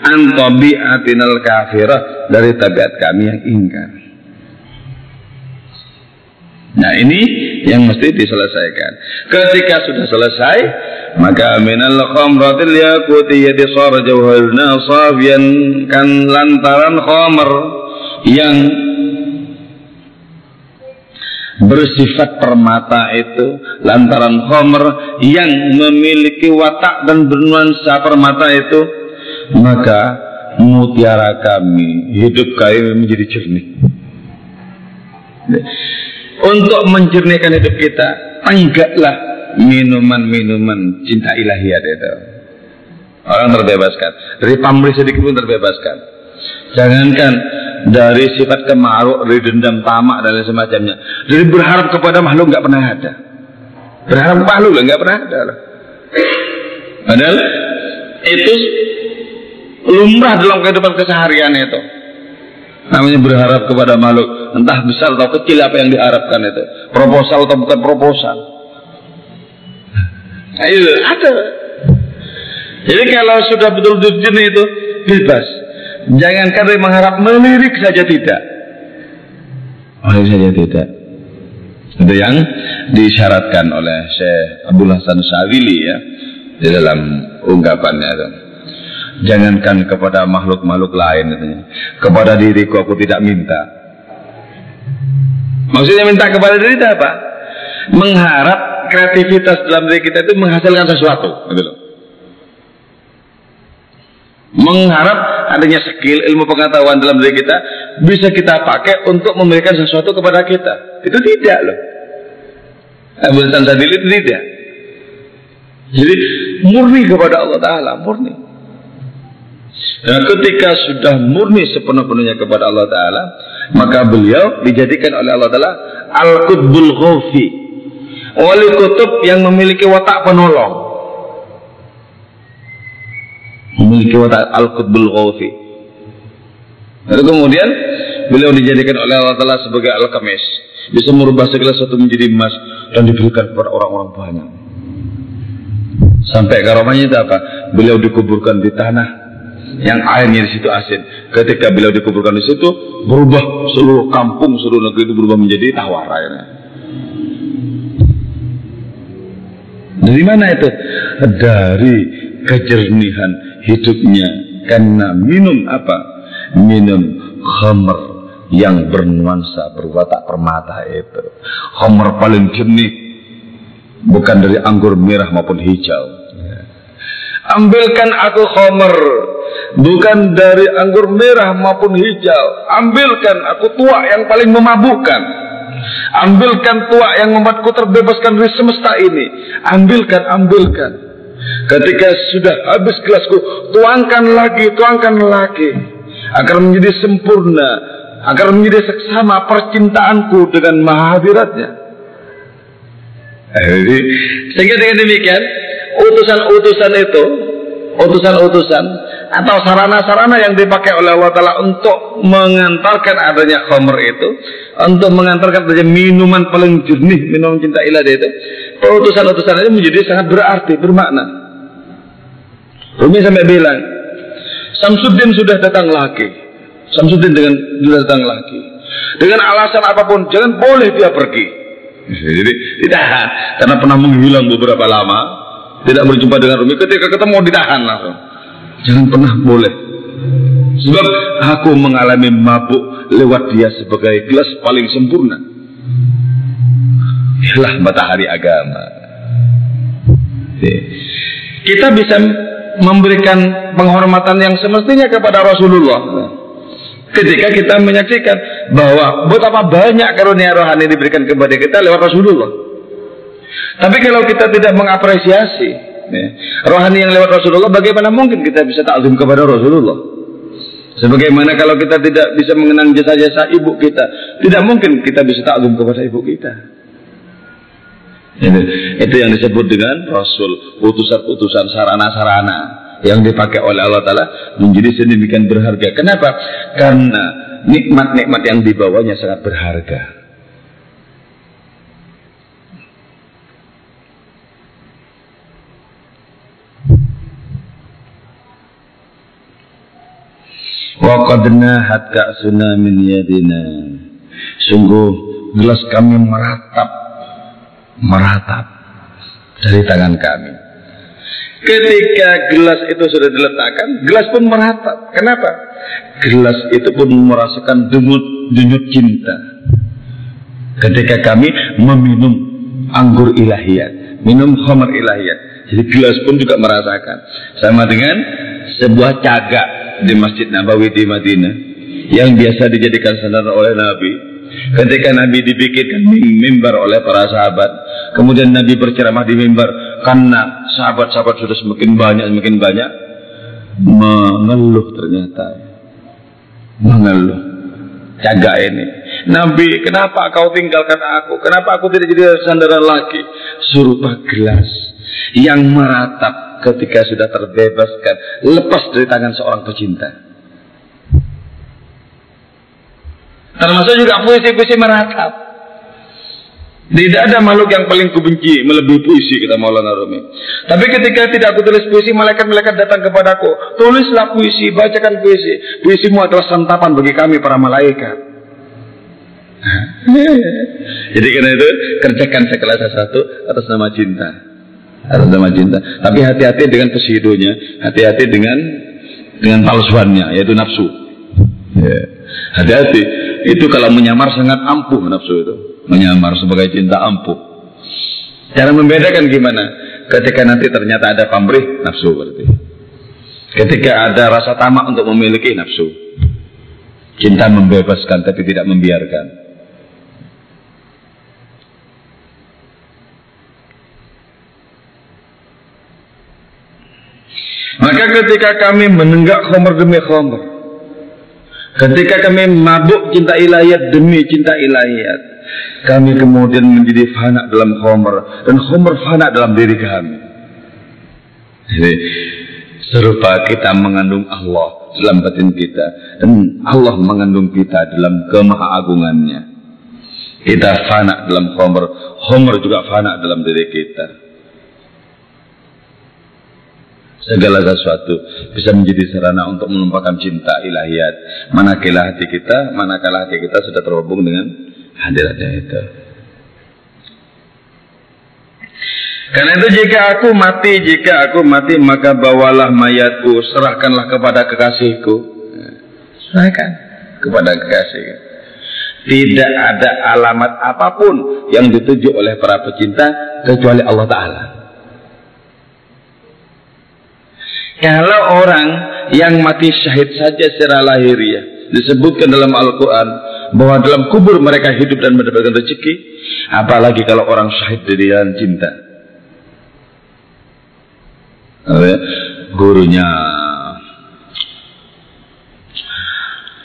antobi atinal kafirah dari tabiat kami yang ingkar. Nah ini yang mesti diselesaikan. Ketika sudah selesai, maka minal khamratil yakutiyati sar jawharna safiyan kan lantaran khamr yang bersifat permata itu lantaran Homer yang memiliki watak dan bernuansa permata itu maka mutiara kami hidup kami menjadi jernih. Untuk menjernihkan hidup kita enggaklah minuman-minuman cinta ilahiyat itu. Orang terbebaskan. Dari pamrih sedikit pun terbebaskan. Jangankan dari sifat kemaruk, dari dendam tamak dan lain semacamnya. Dari berharap kepada makhluk nggak pernah ada. Berharap makhluk nggak pernah ada. Padahal itu lumrah dalam kehidupan keseharian itu. Namanya berharap kepada makhluk, entah besar atau kecil apa yang diharapkan itu. Proposal atau bukan proposal. Itu ada. Jadi kalau sudah betul-betul itu bebas Jangankan dari mengharap melirik saja tidak. Melirik saja tidak. Itu yang disyaratkan oleh Syekh Abdul Hasan Syawili ya di dalam ungkapannya itu. Jangankan kepada makhluk-makhluk lain itu. Kepada diriku aku tidak minta. Maksudnya minta kepada diri itu apa? Mengharap kreativitas dalam diri kita itu menghasilkan sesuatu, gitu. Mengharap adanya skill, ilmu pengetahuan dalam diri kita bisa kita pakai untuk memberikan sesuatu kepada kita. Itu tidak loh. Abu Tanzadil itu tidak. Jadi murni kepada Allah Ta'ala, murni. Dan ketika sudah murni sepenuh-penuhnya kepada Allah Ta'ala, maka beliau dijadikan oleh Allah Ta'ala Al-Qutbul Ghofi. Wali kutub yang memiliki watak penolong. Memiliki watak Al-Qutbul Ghofi. Lalu kemudian beliau dijadikan oleh Allah Ta'ala sebagai Al-Kamis. Bisa merubah segala sesuatu menjadi emas dan diberikan kepada orang-orang banyak. Sampai karomanya itu apa? Beliau dikuburkan di tanah yang airnya di situ asin. Ketika beliau dikuburkan di situ, berubah seluruh kampung, seluruh negeri itu berubah menjadi tawar airnya. Dari mana itu? Dari kejernihan hidupnya karena minum apa? Minum khamr yang bernuansa berwatak permata itu. Homer paling jernih bukan dari anggur merah maupun hijau. Ambilkan aku homer bukan dari anggur merah maupun hijau. Ambilkan aku tua yang paling memabukkan. Ambilkan tua yang membuatku terbebaskan dari semesta ini. Ambilkan, ambilkan. Ketika sudah habis gelasku, tuangkan lagi, tuangkan lagi. Agar menjadi sempurna, agar menjadi seksama percintaanku dengan mahadiratnya. Jadi, sehingga dengan demikian utusan-utusan itu, utusan-utusan atau sarana-sarana yang dipakai oleh Allah Taala untuk mengantarkan adanya khamr itu, untuk mengantarkan adanya minuman paling jernih, minuman cinta ilahi itu, utusan-utusan itu menjadi sangat berarti, bermakna. Rumi sampai bilang, Samsudin sudah datang lagi. Samsudin dengan datang lagi. Dengan alasan apa pun, jangan boleh dia pergi. Jadi ditahan karena pernah menghilang beberapa lama, tidak berjumpa dengan Rumi. Ketika ketemu ditahan langsung. Jangan pernah boleh. Sebab aku mengalami mabuk lewat dia sebagai gelas paling sempurna. Inilah matahari agama. Kita bisa memberikan penghormatan yang semestinya kepada Rasulullah ketika kita menyaksikan bahwa betapa banyak karunia rohani diberikan kepada kita lewat Rasulullah. Tapi kalau kita tidak mengapresiasi ya, rohani yang lewat Rasulullah, bagaimana mungkin kita bisa takzim kepada Rasulullah? Sebagaimana kalau kita tidak bisa mengenang jasa-jasa ibu kita, tidak mungkin kita bisa takzim kepada ibu kita. Itu, itu yang disebut dengan Rasul, utusan-utusan sarana-sarana yang dipakai oleh Allah Ta'ala menjadi sedemikian berharga. Kenapa? Karena nikmat-nikmat yang dibawanya sangat berharga. Waqadna hatka min yadina. Sungguh gelas kami meratap, meratap dari tangan kami. Ketika gelas itu sudah diletakkan, gelas pun meratap. Kenapa? Gelas itu pun merasakan denyut denyut cinta. Ketika kami meminum anggur ilahiyat, minum khamar ilahiyat. Jadi gelas pun juga merasakan. Sama dengan sebuah cagak di Masjid Nabawi di Madinah yang biasa dijadikan sandaran oleh Nabi. Ketika Nabi dibikinkan mimbar oleh para sahabat, kemudian Nabi berceramah di mimbar karena sahabat-sahabat sudah semakin banyak semakin banyak mengeluh ternyata. Mengeluh. Jaga ini. Nabi kenapa kau tinggalkan aku? Kenapa aku tidak jadi sandaran lagi? Suruh gelas yang meratap ketika sudah terbebaskan. Lepas dari tangan seorang pecinta termasuk juga puisi-puisi meratap Tidak ada makhluk yang paling kubenci melebihi puisi kata Maulana Rumi. Tapi ketika tidak aku tulis puisi, malaikat-malaikat datang kepadaku. Tulislah puisi, bacakan puisi. Puisimu adalah santapan bagi kami para malaikat. Jadi karena itu kerjakan segala sesuatu atas nama cinta. Atas nama cinta. Tapi hati-hati dengan pesidonya, hati-hati dengan dengan palsuannya, yaitu nafsu. Ya. Hati-hati. Itu kalau menyamar sangat ampuh nafsu itu menyamar sebagai cinta ampuh. Cara membedakan gimana? Ketika nanti ternyata ada pamrih, nafsu berarti. Ketika ada rasa tamak untuk memiliki nafsu. Cinta membebaskan tapi tidak membiarkan. Maka ketika kami menenggak khomer demi khomer, ketika kami mabuk cinta ilahiyat demi cinta ilahiyat, kami kemudian menjadi fana dalam khomer dan khomer fana dalam diri kami. Jadi serupa kita mengandung Allah dalam batin kita dan Allah mengandung kita dalam kemahaagungannya. Kita fana dalam khomer, khomer juga fana dalam diri kita. Segala sesuatu bisa menjadi sarana untuk menumpahkan cinta ilahiyat. Manakala hati kita, manakala hati kita sudah terhubung dengan hadiratnya itu. Karena itu jika aku mati, jika aku mati maka bawalah mayatku, serahkanlah kepada kekasihku. Serahkan kepada kekasih. Tidak ada alamat apa pun yang dituju oleh para pecinta kecuali Allah Ta'ala. Kalau orang yang mati syahid saja secara lahiriah disebutkan dalam Al-Quran bahwa dalam kubur mereka hidup dan mendapatkan rezeki, apalagi kalau orang syahid di dalam cinta. Gurunya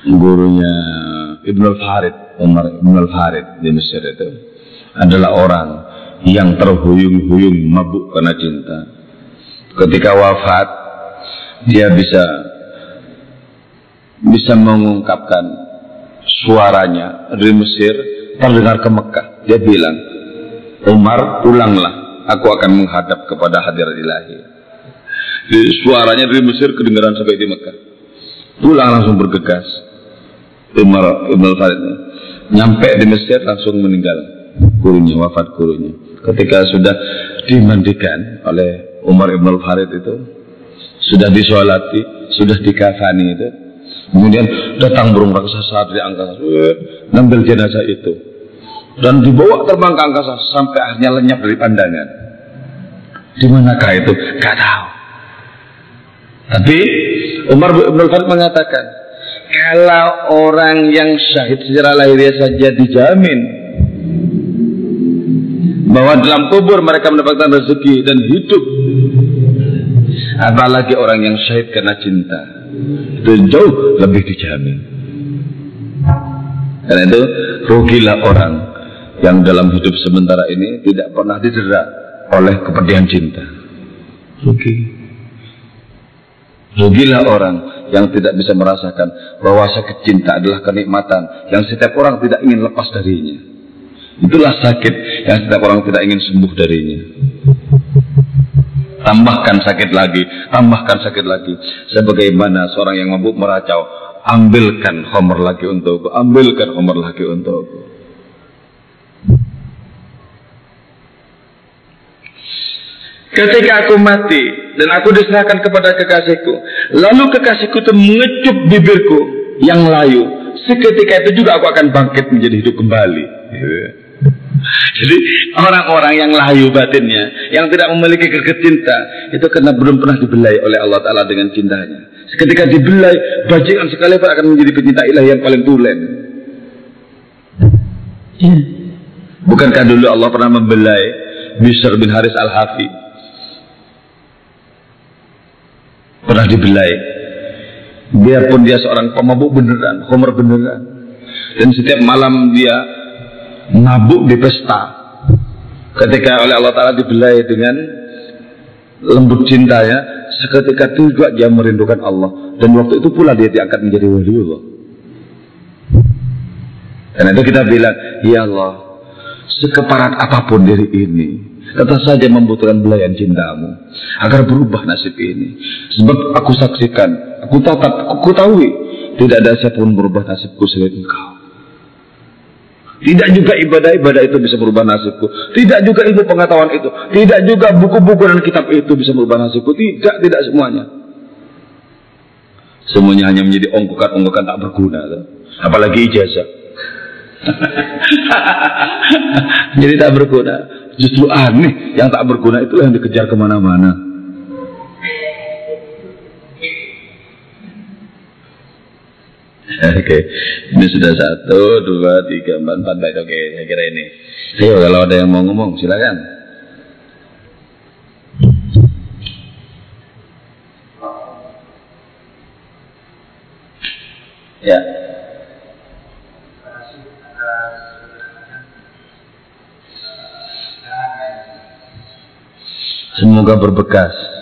gurunya Ibnu Farid, Umar Ibnu Farid di Mesir itu adalah orang yang terhuyung-huyung mabuk karena cinta. Ketika wafat, dia bisa bisa mengungkapkan suaranya dari Mesir terdengar ke Mekah. Dia bilang, Umar pulanglah, aku akan menghadap kepada hadirat ilahi. Di, suaranya dari Mesir kedengaran sampai di Mekah. Pulang langsung bergegas. Umar Ibn Farid nyampe di Mesir langsung meninggal gurunya, wafat gurunya. Ketika sudah dimandikan oleh Umar Ibn Farid itu, sudah disolati, sudah dikafani itu, Kemudian datang burung raksasa dari angkasa, ngambil jenazah itu. Dan dibawa terbang ke angkasa sampai akhirnya lenyap dari pandangan. Di manakah itu? Gak tahu. Tapi Umar bin Khattab mengatakan, kalau orang yang syahid secara lahiriah saja dijamin bahwa dalam kubur mereka mendapatkan rezeki dan hidup apalagi orang yang syahid karena cinta itu jauh lebih dijamin. Karena itu rugilah orang yang dalam hidup sementara ini tidak pernah didera oleh kepedihan cinta. Rugi. Rugilah orang yang tidak bisa merasakan bahwa sakit cinta adalah kenikmatan yang setiap orang tidak ingin lepas darinya. Itulah sakit yang setiap orang tidak ingin sembuh darinya tambahkan sakit lagi, tambahkan sakit lagi. Sebagaimana seorang yang mabuk meracau, ambilkan homer lagi untukku, ambilkan homer lagi untukku. Ketika aku mati dan aku diserahkan kepada kekasihku, lalu kekasihku itu mengecup bibirku yang layu. Seketika itu juga aku akan bangkit menjadi hidup kembali. Jadi orang-orang yang layu batinnya, yang tidak memiliki greget cinta, itu karena belum pernah dibelai oleh Allah Ta'ala dengan cintanya. Ketika dibelai, bajingan sekali Pak akan menjadi pecinta ilahi yang paling tulen. Ya. Bukankah dulu Allah pernah membelai Bishr bin Haris Al-Hafi? Pernah dibelai. Biarpun dia seorang pemabuk beneran, homer beneran. Dan setiap malam dia mabuk di pesta ketika oleh Allah Ta'ala dibelai dengan lembut cintanya seketika itu juga dia merindukan Allah dan waktu itu pula dia diangkat menjadi wali Allah karena itu kita bilang ya Allah sekeparat apa pun diri ini, tetap saja membutuhkan belayan cintamu agar berubah nasib ini. Sebab aku saksikan, aku tatap, aku tahu tidak ada siapa pun berubah nasibku selain engkau. Tidak juga ibadah-ibadah itu bisa merubah nasibku. Tidak juga ilmu pengetahuan itu. Tidak juga buku-buku dan kitab itu bisa merubah nasibku. Tidak, tidak semuanya. Semuanya hanya menjadi ongkokan-ongkokan tak berguna. Apalagi ijazah. Jadi tak berguna. Justru aneh yang tak berguna itu yang dikejar ke mana-mana. Oke, okay. ini sudah satu, dua, tiga, empat, empat baik. Oke, okay, saya kira ini. Ayo, kalau ada yang mau ngomong, silakan. Ya. Semoga berbekas.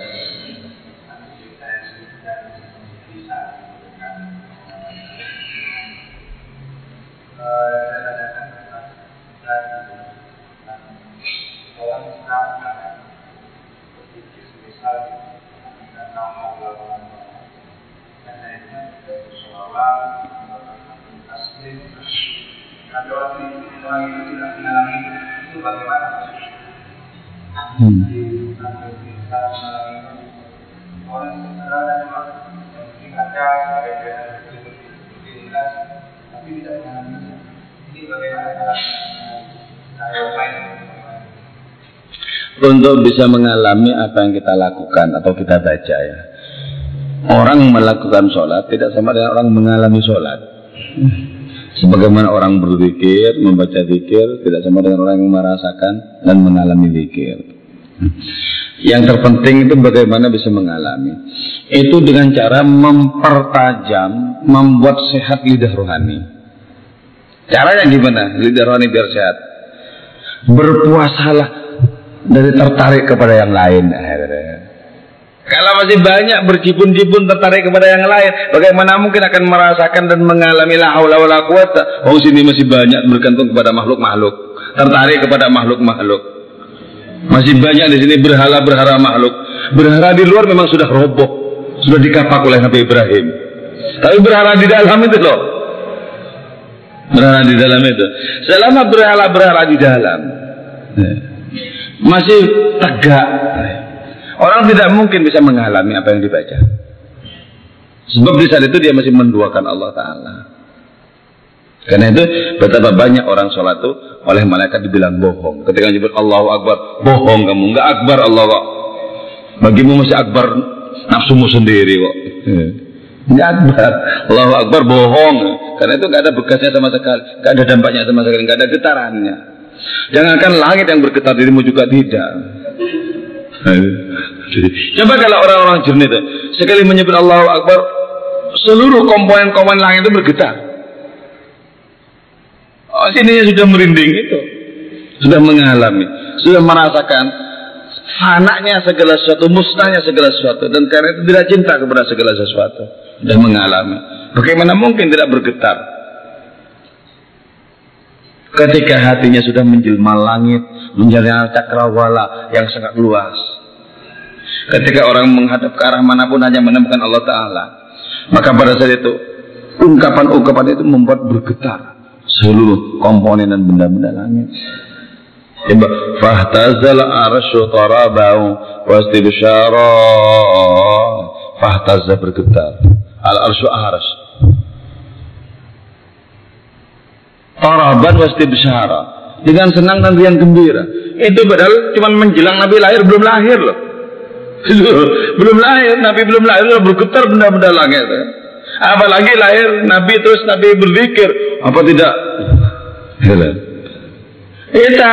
Untuk bisa mengalami apa yang kita lakukan atau kita baca ya. Orang melakukan sholat tidak sama dengan orang mengalami sholat. Sebagaimana orang berzikir, membaca zikir, tidak sama dengan orang yang merasakan dan mengalami zikir. Yang terpenting itu bagaimana bisa mengalami. Itu dengan cara mempertajam, membuat sehat lidah rohani. Caranya gimana? Lidah rohani biar sehat. Berpuasalah dari tertarik kepada yang lain. Kalau masih banyak berjibun-jibun tertarik kepada yang lain, bagaimana mungkin akan merasakan dan mengalami la haula wala quwata? Oh sini masih banyak bergantung kepada makhluk-makhluk, tertarik kepada makhluk-makhluk. Masih banyak di sini berhala-berhala makhluk. Berhala di luar memang sudah roboh, sudah dikapak oleh Nabi Ibrahim. Tapi berhala di dalam itu loh. Berhala di dalam itu. Selama berhala-berhala di dalam. Ya masih tegak. Orang tidak mungkin bisa mengalami apa yang dibaca. Sebab di saat itu dia masih menduakan Allah Ta'ala. Karena itu betapa banyak orang sholat itu oleh malaikat dibilang bohong. Ketika menyebut Allahu Akbar, bohong kamu. Enggak Akbar Allah kok. Bagimu masih Akbar nafsumu sendiri kok. Enggak Akbar. Allahu Akbar bohong. Karena itu enggak ada bekasnya sama sekali. Enggak ada dampaknya sama sekali. Enggak ada getarannya. Jangankan langit yang bergetar dirimu juga tidak. Coba kalau orang-orang jernih itu sekali menyebut Allahu Akbar, seluruh komponen-komponen langit itu bergetar. Oh, sini sudah merinding itu, sudah mengalami, sudah merasakan fanaknya segala sesuatu, musnahnya segala sesuatu, dan karena itu tidak cinta kepada segala sesuatu, sudah mengalami. Bagaimana mungkin tidak bergetar? Ketika hatinya sudah menjelma langit, menjadi cakrawala yang sangat luas. Ketika orang menghadap ke arah mana pun hanya menemukan Allah Ta'ala. Maka pada saat itu, ungkapan-ungkapan itu membuat bergetar seluruh komponen dan benda-benda langit. Coba, fahtazal arsyu tarabau wastibsyara. Fahtazal bergetar. Al arsyu arsy Taraban wasti besara dengan senang dan riang gembira. Itu padahal cuma menjelang Nabi lahir belum lahir loh. belum lahir, Nabi belum lahir loh bergetar benda-benda langit. Apalagi lahir Nabi terus Nabi berzikir, apa tidak? Kita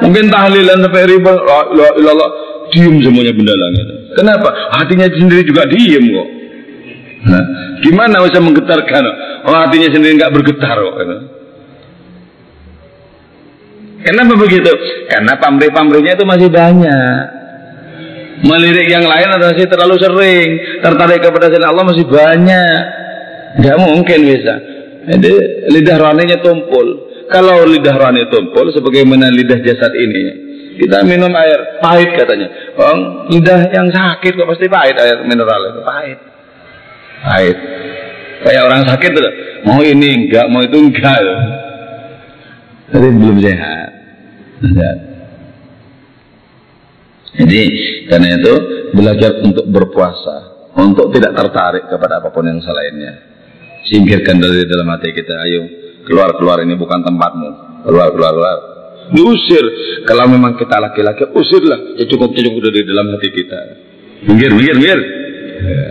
mungkin tahlilan sampai riba, la diem semuanya benda langit. Kenapa? Hatinya sendiri juga diem kok. Nah, gimana bisa menggetarkan? Oh, hatinya sendiri nggak bergetar kok. Kenapa begitu? Karena pamrih-pamrihnya itu masih banyak. Melirik yang lain masih terlalu sering. Tertarik kepada selain Allah masih banyak. Gak mungkin bisa. Jadi lidah rohaninya tumpul. kalau lidah rohani tumpul sebagaimana lidah jasad ini, kita minum air pahit katanya. Lidah yang sakit kok pasti pahit air mineral itu pahit. Pahit. Kayak orang sakit tuh, mau ini enggak, mau itu enggak. Jadi belum sehat. Sehat. Jadi karena itu belajar untuk berpuasa, untuk tidak tertarik kepada apa pun yang selainnya. Singkirkan dari dalam hati kita, ayo keluar keluar ini bukan tempatmu, keluar keluar keluar. Diusir. Kalau memang kita laki-laki, usirlah. Ya cukup cukup dari dalam hati kita. Minggir, minggir, minggir. Ya.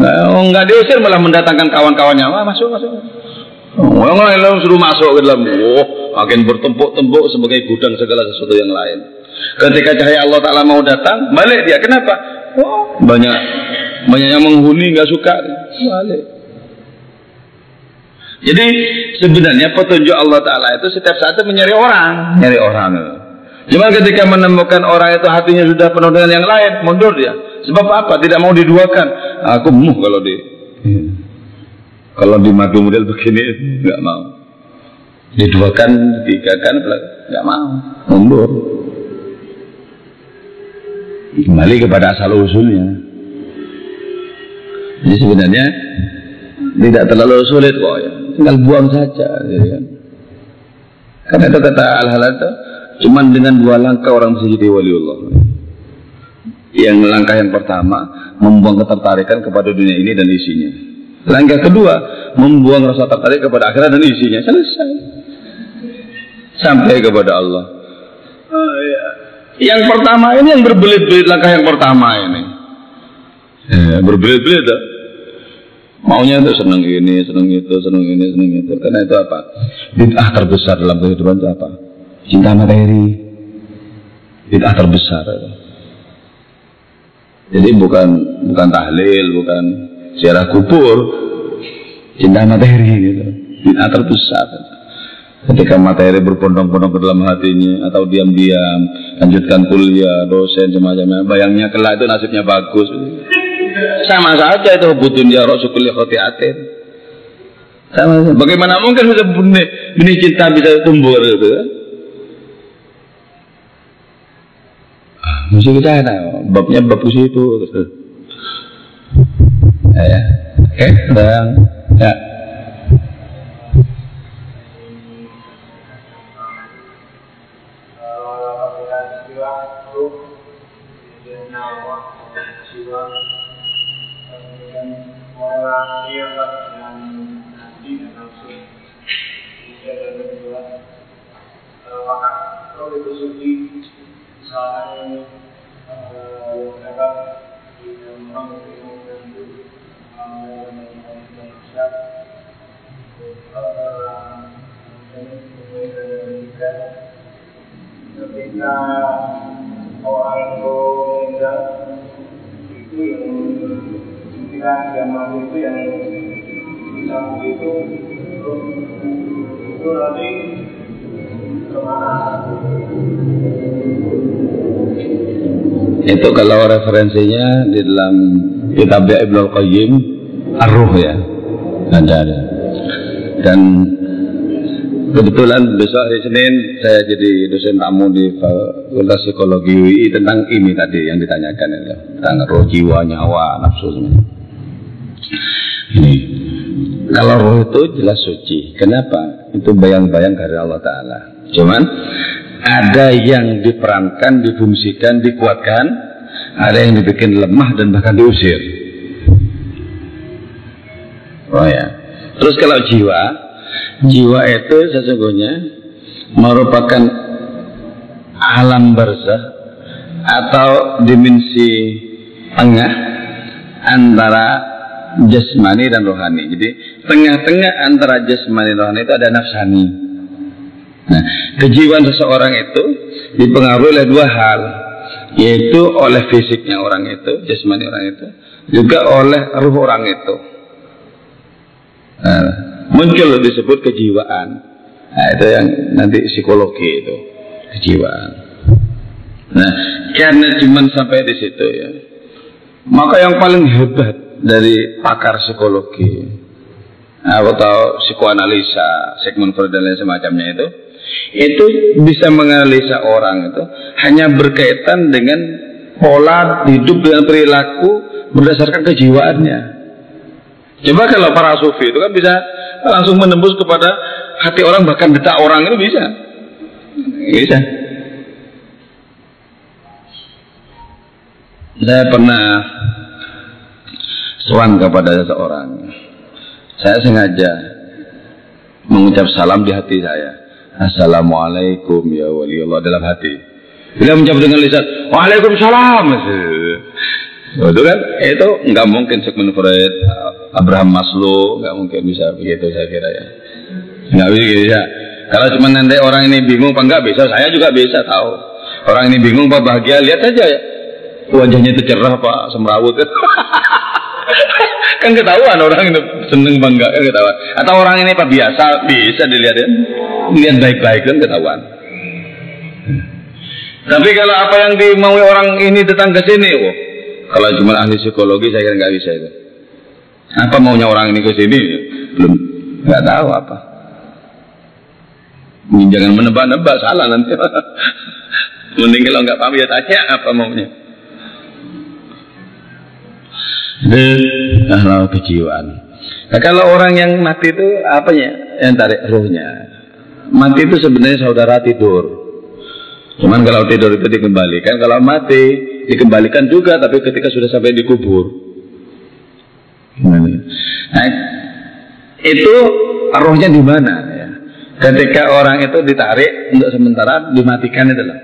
Nah, oh, nggak diusir malah mendatangkan kawan-kawannya. Wah, masuk, masuk. Oh, lain suruh masuk ke dalam. Oh, makin bertempuk-tempuk sebagai gudang segala sesuatu yang lain. Ketika cahaya Allah Ta'ala mau datang, balik dia. Kenapa? Oh, banyak banyak yang menghuni nggak suka. Balik. Jadi sebenarnya petunjuk Allah Ta'ala itu setiap saat itu mencari orang. Nyari orang. Cuma ketika menemukan orang itu hatinya sudah penuh dengan yang lain, mundur dia. Sebab apa? Tidak mau diduakan. Aku muh kalau di kalau di madu model begini nggak mau. Diduakan, ditigakan, nggak mau, mundur. Kembali kepada asal usulnya. Jadi sebenarnya tidak terlalu sulit kok ya tinggal buang saja gitu kan. Karena itu kata al-halal itu cuman dengan dua langkah orang bisa jadi waliullah. Yang langkah yang pertama membuang ketertarikan kepada dunia ini dan isinya. Langkah kedua membuang rasa tertarik kepada akhirat dan isinya. Selesai. Sampai kepada Allah. Yang pertama ini yang berbelit-belit langkah yang pertama ini. Ya, berbelit-belit Maunya itu senang ini, senang itu, senang ini, senang itu. Karena itu apa? Bid'ah terbesar dalam kehidupan itu apa? Cinta materi. Bid'ah terbesar. Jadi bukan bukan tahlil, bukan ziarah kubur, cinta materi gitu. Bid'ah terbesar. Ketika materi berbondong-bondong ke dalam hatinya atau diam-diam lanjutkan kuliah, dosen semacamnya, bayangnya kelak itu nasibnya bagus. Sama saja itu hubudun ya Rasulullah khotiatin. Sama saja. Bagaimana mungkin bisa benih, benih cinta bisa tumbuh gitu ya? Ah, mesti kita ada babnya bab itu. Ya, ya. Oke, okay, dan ya. ketika orang itu meninggal itu yang kita zaman itu yang dicabut itu itu nanti itu kalau referensinya di dalam kitab Ibnu Qayyim Ar-Ruh ya ada ada dan Kebetulan besok hari Senin saya jadi dosen tamu di Fakultas Psikologi UI tentang ini tadi yang ditanyakan ya, tentang roh jiwa, nyawa, nafsu. Ini kalau roh itu jelas suci. Kenapa? Itu bayang-bayang dari Allah Taala. Cuman ada yang diperankan, difungsikan, dikuatkan, ada yang dibikin lemah dan bahkan diusir. Oh ya. Terus kalau jiwa, Jiwa itu sesungguhnya merupakan alam barzah atau dimensi tengah antara jasmani dan rohani. Jadi tengah-tengah antara jasmani dan rohani itu ada nafsani. Nah, kejiwaan seseorang itu dipengaruhi oleh dua hal, yaitu oleh fisiknya orang itu, jasmani orang itu, juga oleh ruh orang itu. Nah, muncul disebut kejiwaan. Nah, itu yang nanti psikologi itu kejiwaan. Nah, karena cuma sampai di situ ya. Maka yang paling hebat dari pakar psikologi atau psikoanalisa, Sigmund Freud dan lain semacamnya itu, itu bisa menganalisa orang itu hanya berkaitan dengan pola hidup dengan perilaku berdasarkan kejiwaannya. Coba kalau para sufi itu kan bisa langsung menembus kepada hati orang bahkan detak orang itu bisa. Bisa. Saya pernah sewan kepada seseorang. Saya sengaja mengucap salam di hati saya. Assalamualaikum ya wali Allah dalam hati. Bila menjawab dengan lisan, Waalaikumsalam. Itu kan, itu nggak mungkin Sigmund Freud, Abraham Maslow, nggak mungkin bisa begitu saya kira ya. Nggak bisa. Kalau cuma nanti orang ini bingung apa enggak bisa, saya juga bisa tahu. Orang ini bingung apa bahagia, lihat aja ya. Wajahnya itu cerah pak, semrawut. kan ketahuan orang itu seneng bangga kan ketahuan. Atau orang ini apa biasa bisa dilihat ya. Lihat baik-baik kan ketahuan. Tapi kalau apa yang dimaui orang ini datang ke sini, oh, kalau cuma ahli psikologi saya kira nggak bisa itu. Apa maunya orang ini ke sini? Belum nggak tahu apa. Jangan menebak-nebak salah nanti. Mending kalau nggak paham ya tanya apa maunya. Nah, kejiwaan. Nah, kalau orang yang mati itu apanya? Yang tarik rohnya. Mati itu sebenarnya saudara tidur. Cuman kalau tidur itu dikembalikan, kalau mati dikembalikan juga, tapi ketika sudah sampai dikubur. Nah, itu rohnya di mana? Ya? Ketika orang itu ditarik untuk sementara dimatikan itu loh.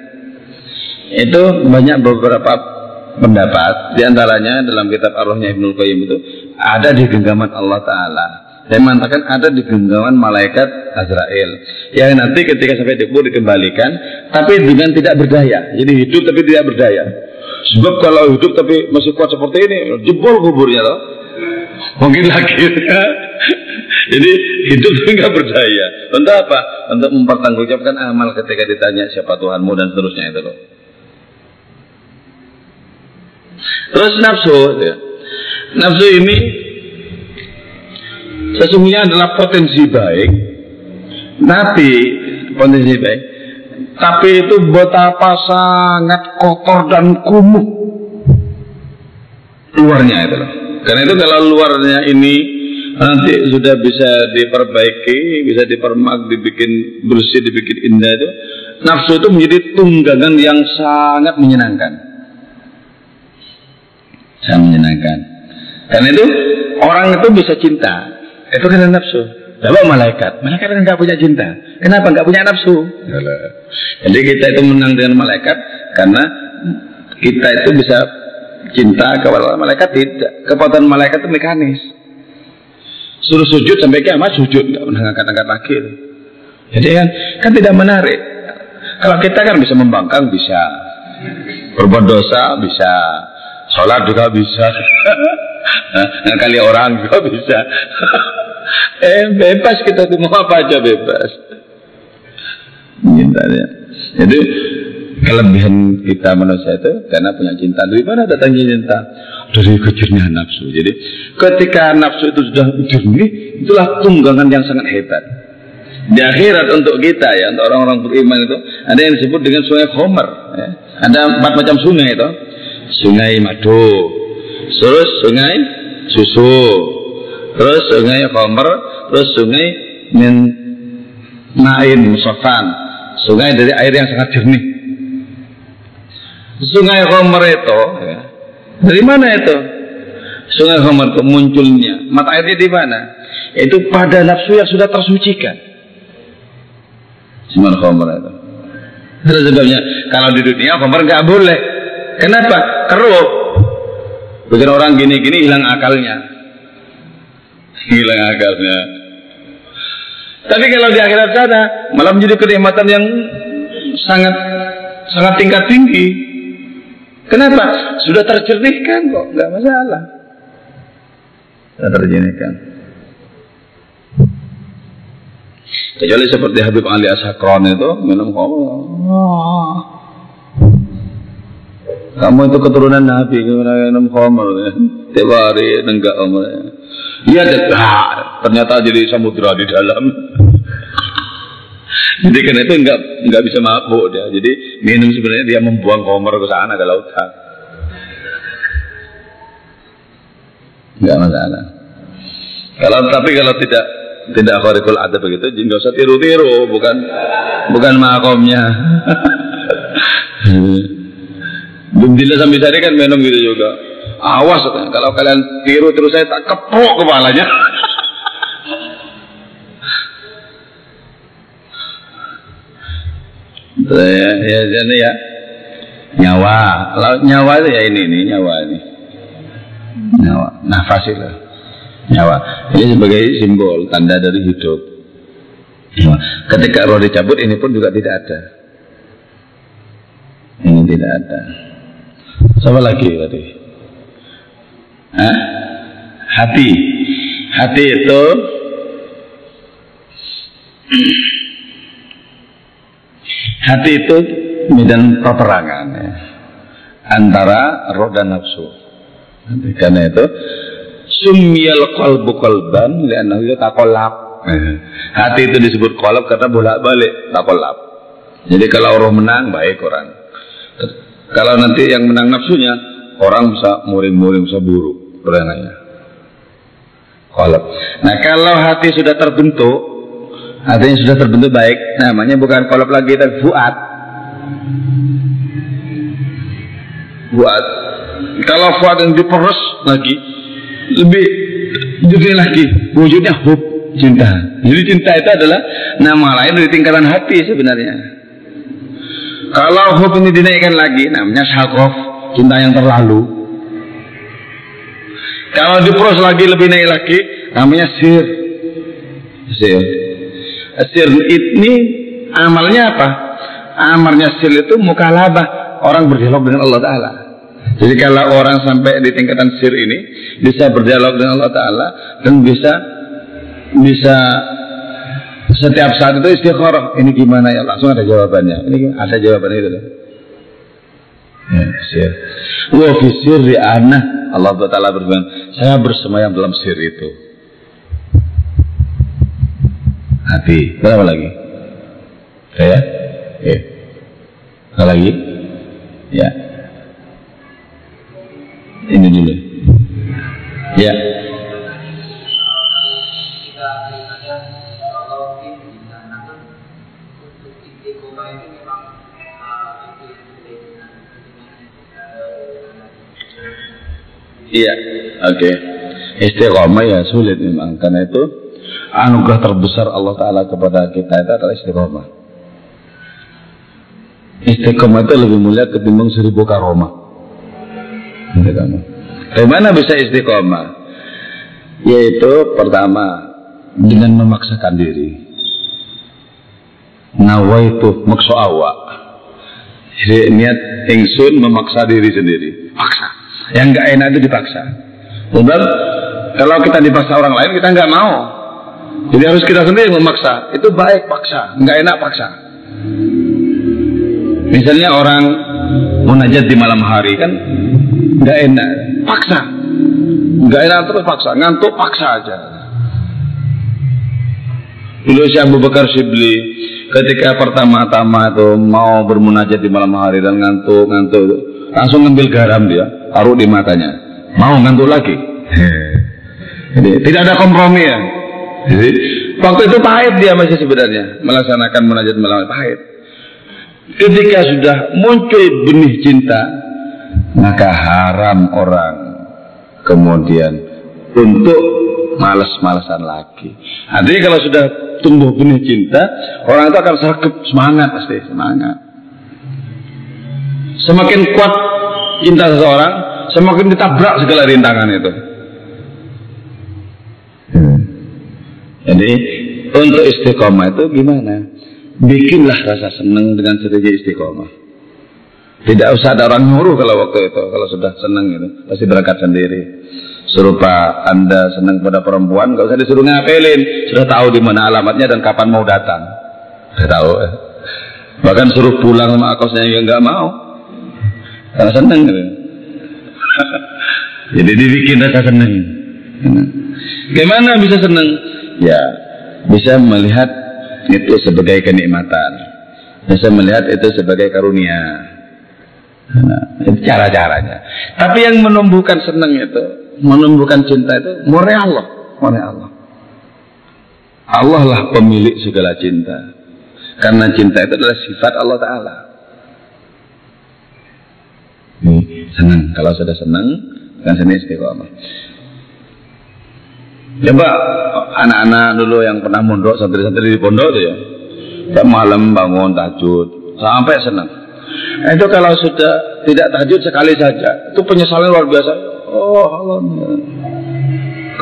Itu banyak beberapa pendapat, di antaranya dalam kitab Ar-Rohnya Ibnul Qayyim itu ada di genggaman Allah Taala. Saya mengatakan ada di genggaman malaikat Azrael yang nanti ketika sampai di kubur dikembalikan tapi dengan tidak berdaya. Jadi hidup tapi tidak berdaya. Sebab kalau hidup tapi masih kuat seperti ini jebol kuburnya loh mungkin lagi. Jadi hidup tapi nggak berdaya. Untuk apa? Untuk mempertanggungjawabkan amal ketika ditanya siapa Tuhanmu dan seterusnya itu loh terus nafsu ya. nafsu ini sesungguhnya adalah potensi baik. Tapi potensi baik. Tapi itu betapa sangat kotor dan kumuh. Luarnya itu loh. Karena itu kalau luarnya ini nanti sudah bisa diperbaiki bisa dipermak dibikin bersih dibikin indah itu nafsu itu menjadi tunggangan yang sangat menyenangkan sangat menyenangkan karena itu orang itu bisa cinta itu karena nafsu Coba malaikat, malaikat kan nggak punya cinta. Kenapa nggak punya nafsu? Jadi kita itu menang dengan malaikat karena kita itu bisa cinta kepada malaikat tidak. Kekuatan malaikat itu mekanis. Suruh sujud sampai kiamat sujud nggak pernah angkat-angkat lagi. Jadi kan kan tidak menarik. Kalau kita kan bisa membangkang bisa berbuat dosa bisa sholat juga bisa. Ngakali orang juga bisa. Eh bebas kita tuh mau apa aja bebas. Cintanya jadi kelebihan kita manusia itu karena punya cinta. Dari mana datangnya cinta? Dari kejernihan nafsu. Jadi ketika nafsu itu sudah jernih itulah tunggangan yang sangat hebat. Di akhirat untuk kita ya untuk orang-orang beriman itu ada yang disebut dengan sungai Homer ya. ada empat macam sungai itu sungai madu. Terus sungai susu. Terus sungai Homer. Terus sungai min Nain Musafan sungai dari air yang sangat jernih. Sungai Homer itu ya, dari mana itu? Sungai Homer itu munculnya. Mata airnya di mana? Itu pada nafsu yang sudah tersucikan. Sungai Homer itu. Terus sebabnya kalau di dunia Homer nggak boleh kenapa keruh Bukan orang gini-gini hilang akalnya hilang akalnya tapi kalau di akhirat sana malah menjadi kenikmatan yang sangat sangat tingkat tinggi. Kenapa? Sudah terjernihkan kok, nggak masalah. Sudah terjernihkan. Kecuali seperti Habib Ali Asakron itu minum kopi. Oh. Kamu itu keturunan Nabi, minum khamr ya. Tiap hari nenggak umur. Lihat, ah, ternyata jadi samudra di dalam. Jadi karena itu nggak nggak bisa mabuk dia. Jadi minum sebenarnya dia membuang komer ke sana ke lautan. Nggak masalah. Kalau tapi kalau tidak tidak kharikul ada begitu, nggak usah tiru-tiru, bukan bukan makomnya. Bendila sampai tadi kan minum gitu juga. Awas kalau kalian tiru terus saya tak kepok kepalanya. ya, ya, jadi ya nyawa. Laut nyawa itu ya ini nih nyawa ini. Nyawa, nafas itu. Nyawa. Ini sebagai simbol tanda dari hidup. Ketika roh dicabut ini pun juga tidak ada. Ini tidak ada. Siapa lagi tadi? Hah? Hati. Hati itu hati itu medan peperangan ya. antara roh dan nafsu. Karena itu sumiyal qalbu qalban itu takolab. Hati itu disebut kolab karena bolak-balik takolab. Jadi kalau roh menang baik orang. Kalau nanti yang menang nafsunya, orang bisa muring-muring, bisa buruk perangannya. Kolab. Nah kalau hati sudah terbentuk, hatinya sudah terbentuk baik, namanya bukan kolab lagi, tapi fuad. Fuad. Kalau fuad yang diperes lagi, lebih jadi lagi wujudnya hub cinta. Jadi cinta itu adalah nama lain dari tingkatan hati sebenarnya. Kalau hub ini dinaikkan lagi, namanya syakof, cinta yang terlalu. Kalau diproses lagi lebih naik lagi, namanya sir. Sir. Sir ini amalnya apa? Amalnya sir itu mukalabah, orang berdialog dengan Allah Taala. Jadi kalau orang sampai di tingkatan sir ini bisa berdialog dengan Allah Taala dan bisa bisa setiap saat itu istikharah ini gimana ya? Langsung ada jawabannya. Ini ada jawabannya itu ya sir wa fi sirri ana Allah Taala berfirman saya bersemayam dalam sir itu. Hati. Berapa lagi? Saya? Ya. Apa lagi? Ya. Ini dulu. Ya Iya, oke. Okay. Istiqomah ya sulit memang karena itu anugerah terbesar Allah Taala kepada kita itu adalah istiqomah. Istiqomah itu lebih mulia ketimbang seribu. Istiqomah. Bagaimana bisa istiqomah? Yaitu pertama dengan memaksakan diri. Nawaitu makso awak. Jadi niat ingsun memaksa diri sendiri. Paksa yang nggak enak itu dipaksa. Benar? Kalau kita dipaksa orang lain kita nggak mau. Jadi harus kita sendiri memaksa. Itu baik paksa, nggak enak paksa. Misalnya orang munajat di malam hari kan nggak enak, paksa. Nggak enak terus paksa, ngantuk paksa aja. Dulu si Abu Bakar Shibli ketika pertama-tama itu mau bermunajat di malam hari dan ngantuk-ngantuk langsung ngambil garam dia taruh di matanya. Mau ngantuk lagi? Jadi tidak ada kompromi ya? jadi waktu itu pahit dia masih sebenarnya melaksanakan munajat malam. Pahit. Ketika sudah muncul benih cinta maka haram orang. Kemudian untuk malas-malasan lagi. Artinya kalau sudah tumbuh benih cinta orang itu akan sergap semangat pasti semangat semakin kuat cinta seseorang semakin ditabrak segala rintangan itu. Hmm. jadi untuk istiqomah itu gimana? Bikinlah rasa senang dengan sedikit istiqomah. Tidak usah ada orang nyuruh kalau waktu itu kalau sudah senang itu pasti berangkat sendiri. Serupa anda senang pada perempuan gak usah disuruh ngapelin. Sudah tahu di mana alamatnya dan kapan mau datang. Sudah tahu eh. bahkan suruh pulang sama akosnya yang nggak mau karena senang gitu. jadi dibikin rasa senang Gimana bisa senang? Ya, bisa melihat itu sebagai kenikmatan. Bisa melihat itu sebagai karunia. Nah, itu cara-caranya. Tapi yang menumbuhkan senang itu, menumbuhkan cinta itu murni Allah, murni Allah. Allah lah pemilik segala cinta. Karena cinta itu adalah sifat Allah Ta'ala. Senang. Kalau sudah senang, kan sini istiqomah. Coba anak-anak dulu yang pernah mondok, santri-santri di pondok itu ya. Malam bangun tahajud, sampai senang. Itu kalau sudah tidak tahajud sekali saja, itu penyesalan luar biasa. Oh Allah.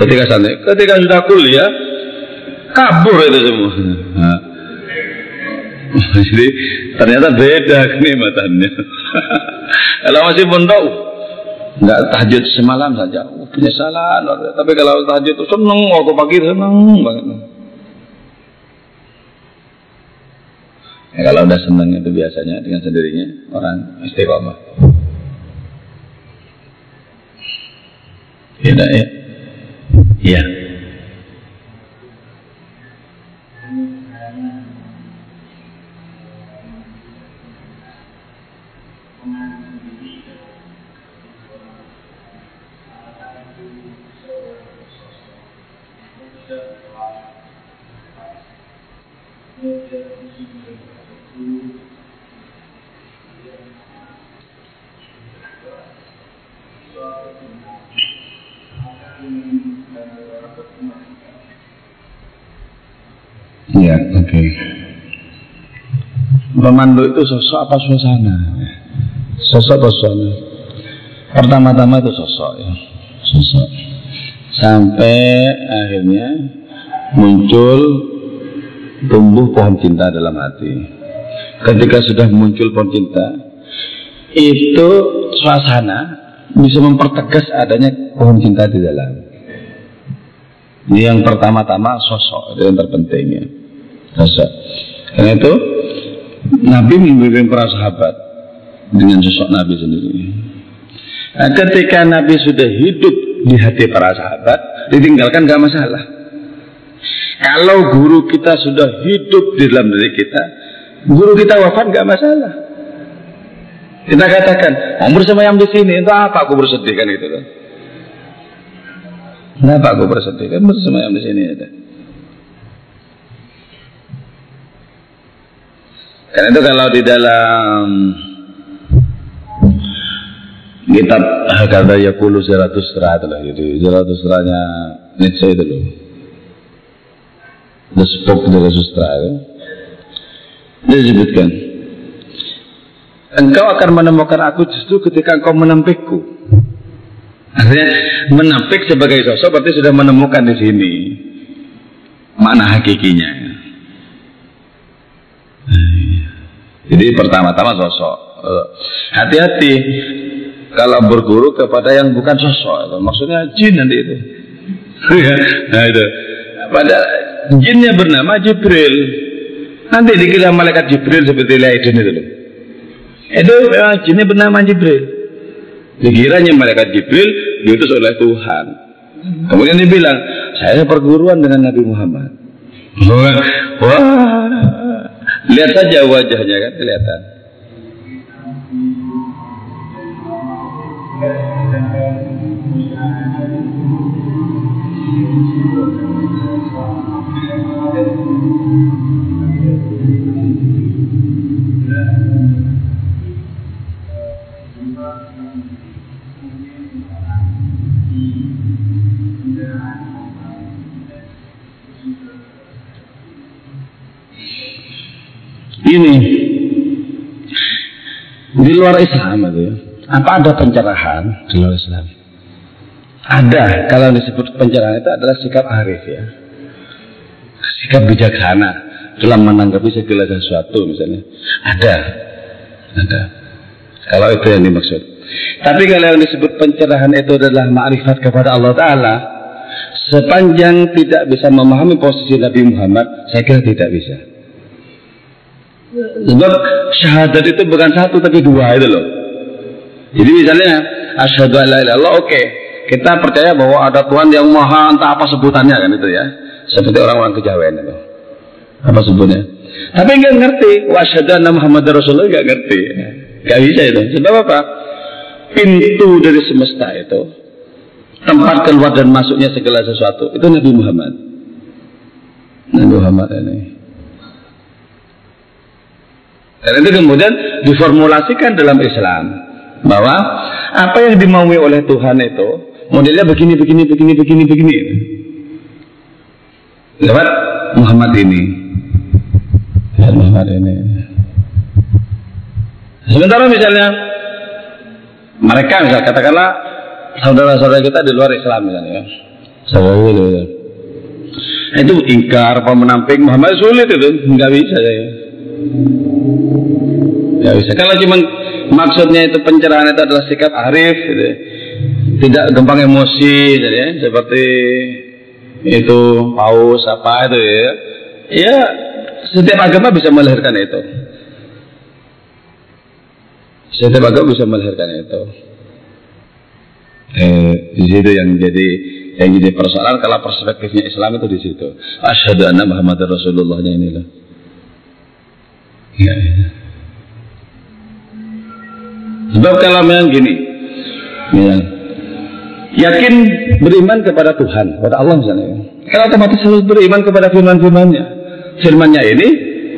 Ketika santri, ketika sudah kuliah, kabur itu semua. Nah. Jadi ternyata beda kenikmatannya. kalau masih pondok, nggak tahajud semalam saja, oh, penyesalan. Tapi kalau tahajud itu seneng, waktu pagi seneng banget. Ya, kalau udah seneng itu biasanya dengan sendirinya orang istiqomah. Tidak ya? Iya. Ya, Pemandu itu sosok apa suasana? Sosok apa suasana? Pertama-tama itu sosok ya, sosok. Sampai akhirnya muncul tumbuh pohon cinta dalam hati. Ketika sudah muncul pohon cinta, itu suasana bisa mempertegas adanya pohon cinta di dalam. Ini yang pertama-tama sosok itu yang terpentingnya. Sosok. Karena itu Nabi membimbing para sahabat dengan sosok Nabi sendiri. Nah, ketika Nabi sudah hidup di hati para sahabat, ditinggalkan gak masalah. Kalau guru kita sudah hidup di dalam diri kita, guru kita wafat gak masalah. Kita katakan, oh bersemayam di sini, itu apa aku bersedih kan itu kan? Kenapa aku bersedih? Kan bersemayam di sini ada. Karena itu kalau di dalam kitab kata Yakulu Zeratus Ra itu lah gitu. Zeratus Ra-nya Nietzsche itu loh. The Spoke dari Sustra itu. Dia disebutkan. Engkau akan menemukan aku justru ketika engkau menampikku. Artinya menampik sebagai sosok berarti sudah menemukan di sini makna hakikinya. Jadi pertama-tama sosok. Hati-hati kalau berguru kepada yang bukan sosok. Maksudnya jin nanti itu. nah itu. Pada jinnya bernama Jibril. Nanti dikira malaikat Jibril seperti Laidin itu. Itu memang jinnya bernama Jibril. Dikiranya malaikat Jibril diutus oleh Tuhan. Kemudian dia bilang, saya perguruan dengan Nabi Muhammad. Wah, lihat saja wajahnya kan kelihatan. Ini di luar Islam itu ya. Apa ada pencerahan di luar Islam? Ada. Kalau disebut pencerahan itu adalah sikap arif ya. Sikap bijaksana dalam menanggapi segala sesuatu misalnya. Ada. Ada. Kalau itu yang dimaksud. Tapi kalau yang disebut pencerahan itu adalah ma'rifat kepada Allah Ta'ala Sepanjang tidak bisa memahami posisi Nabi Muhammad Saya kira tidak bisa Sebab syahadat itu bukan satu tapi dua itu loh. Jadi misalnya asyhadu alla ilaha illallah oke. Kita percaya bahwa ada Tuhan yang maha entah apa sebutannya kan itu ya. Seperti orang-orang kejawen itu. Apa sebutnya? Tapi nggak ngerti. Wasyhadu Muhammad Rasulullah nggak ngerti. Nggak bisa itu. Sebab apa? Pintu dari semesta itu tempat keluar dan masuknya segala sesuatu itu Nabi Muhammad. Nabi Muhammad ini. Dan itu kemudian diformulasikan dalam Islam bahwa apa yang dimaui oleh Tuhan itu modelnya begini begini begini begini begini. Lewat Muhammad ini. Lewat Muhammad ini. Sementara misalnya mereka misalnya katakanlah saudara-saudara kita di luar Islam misalnya ya. saudara itu nah, itu ingkar apa menamping Muhammad sulit itu. Nggak bisa ya nggak bisa kalau cuma maksudnya itu pencerahan itu adalah sikap arif gitu. Ya. tidak gampang emosi jadi ya. seperti itu paus apa itu ya ya setiap agama bisa melahirkan itu setiap agama bisa melahirkan itu eh, di situ yang jadi yang jadi persoalan kalau perspektifnya Islam itu di situ asyhadu anna Muhammad Rasulullahnya inilah ya, ya. Sebab kalau memang gini, ya, yakin beriman kepada Tuhan, kepada Allah misalnya. Kalau otomatis harus beriman kepada firman-firmannya. Firmannya ini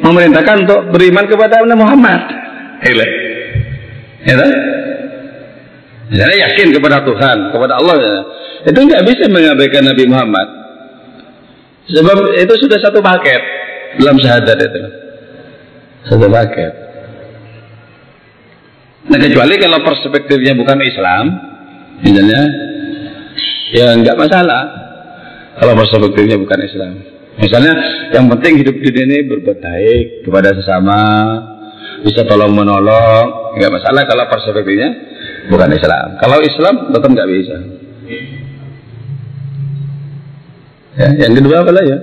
memerintahkan untuk beriman kepada Nabi Muhammad. Hele. Ya, Misalnya yakin kepada Tuhan, kepada Allah. Ya. Itu nggak bisa mengabaikan Nabi Muhammad. Sebab itu sudah satu paket dalam syahadat itu. Satu paket. Nah kecuali kalau perspektifnya bukan Islam, misalnya, ya nggak masalah. Kalau perspektifnya bukan Islam, misalnya yang penting hidup di dunia ini berbuat baik kepada sesama, bisa tolong menolong, nggak masalah kalau perspektifnya bukan Islam. Kalau Islam tetap nggak bisa. Ya, yang kedua apa ya?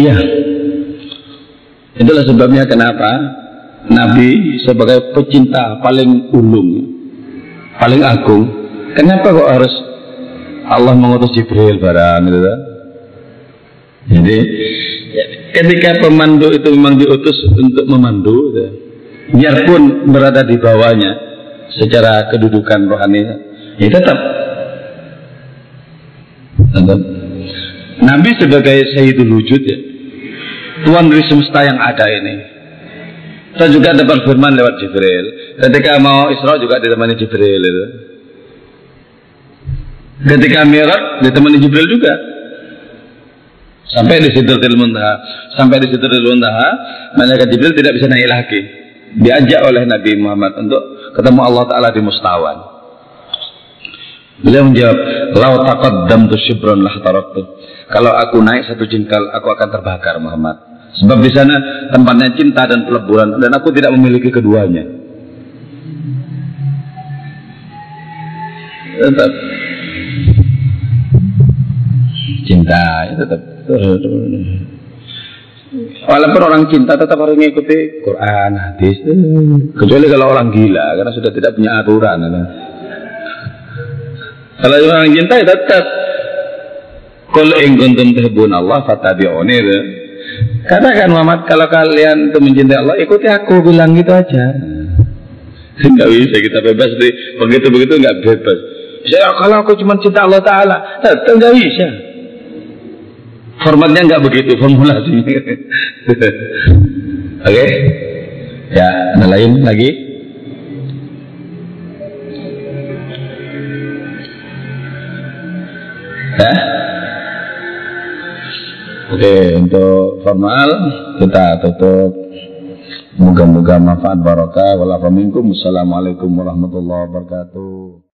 Iya. Itulah sebabnya kenapa Nabi sebagai pecinta paling ulung, paling agung, kenapa kok harus Allah mengutus Jibril barang gitu? Jadi ketika pemandu itu memang diutus untuk memandu, gitu, biarpun berada di bawahnya secara kedudukan rohani, ya tetap tetap Nabi sebagai Sayyidul Wujud ya, Tuhan dari semesta yang ada ini. Kita juga dapat firman lewat Jibril. Ketika mau Isra juga ditemani Jibril itu. Ketika Mi'raj ditemani Jibril juga. Sampai di Sidratil Muntaha. Sampai di Sidratil Muntaha, malaikat Jibril tidak bisa naik lagi. Diajak oleh Nabi Muhammad untuk ketemu Allah Ta'ala di Mustawan. Beliau menjawab, "Lau taqaddamtu syibran lah taraktu." Kalau aku naik satu jengkal, aku akan terbakar Muhammad. Sebab di sana tempatnya cinta dan peleburan dan aku tidak memiliki keduanya. Tetap cinta ya tetap Walaupun orang cinta tetap harus mengikuti Quran, hadis. Kecuali kalau orang gila karena sudah tidak punya aturan. Kalau orang cinta tetap Kul in kuntum tuhibbun Allah fattabi'uni. Katakan Muhammad kalau kalian itu mencintai Allah ikuti aku bilang gitu aja. Enggak bisa kita bebas di begitu begitu enggak bebas. Ya kalau aku cuma cinta Allah Taala, tetap enggak bisa. Formatnya enggak begitu formulasi. Oke? Okay? Ya, ada lain lagi? Ya? Oke, untuk formal kita tutup. Moga-moga manfaat barokah. Wassalamualaikum warahmatullahi wabarakatuh.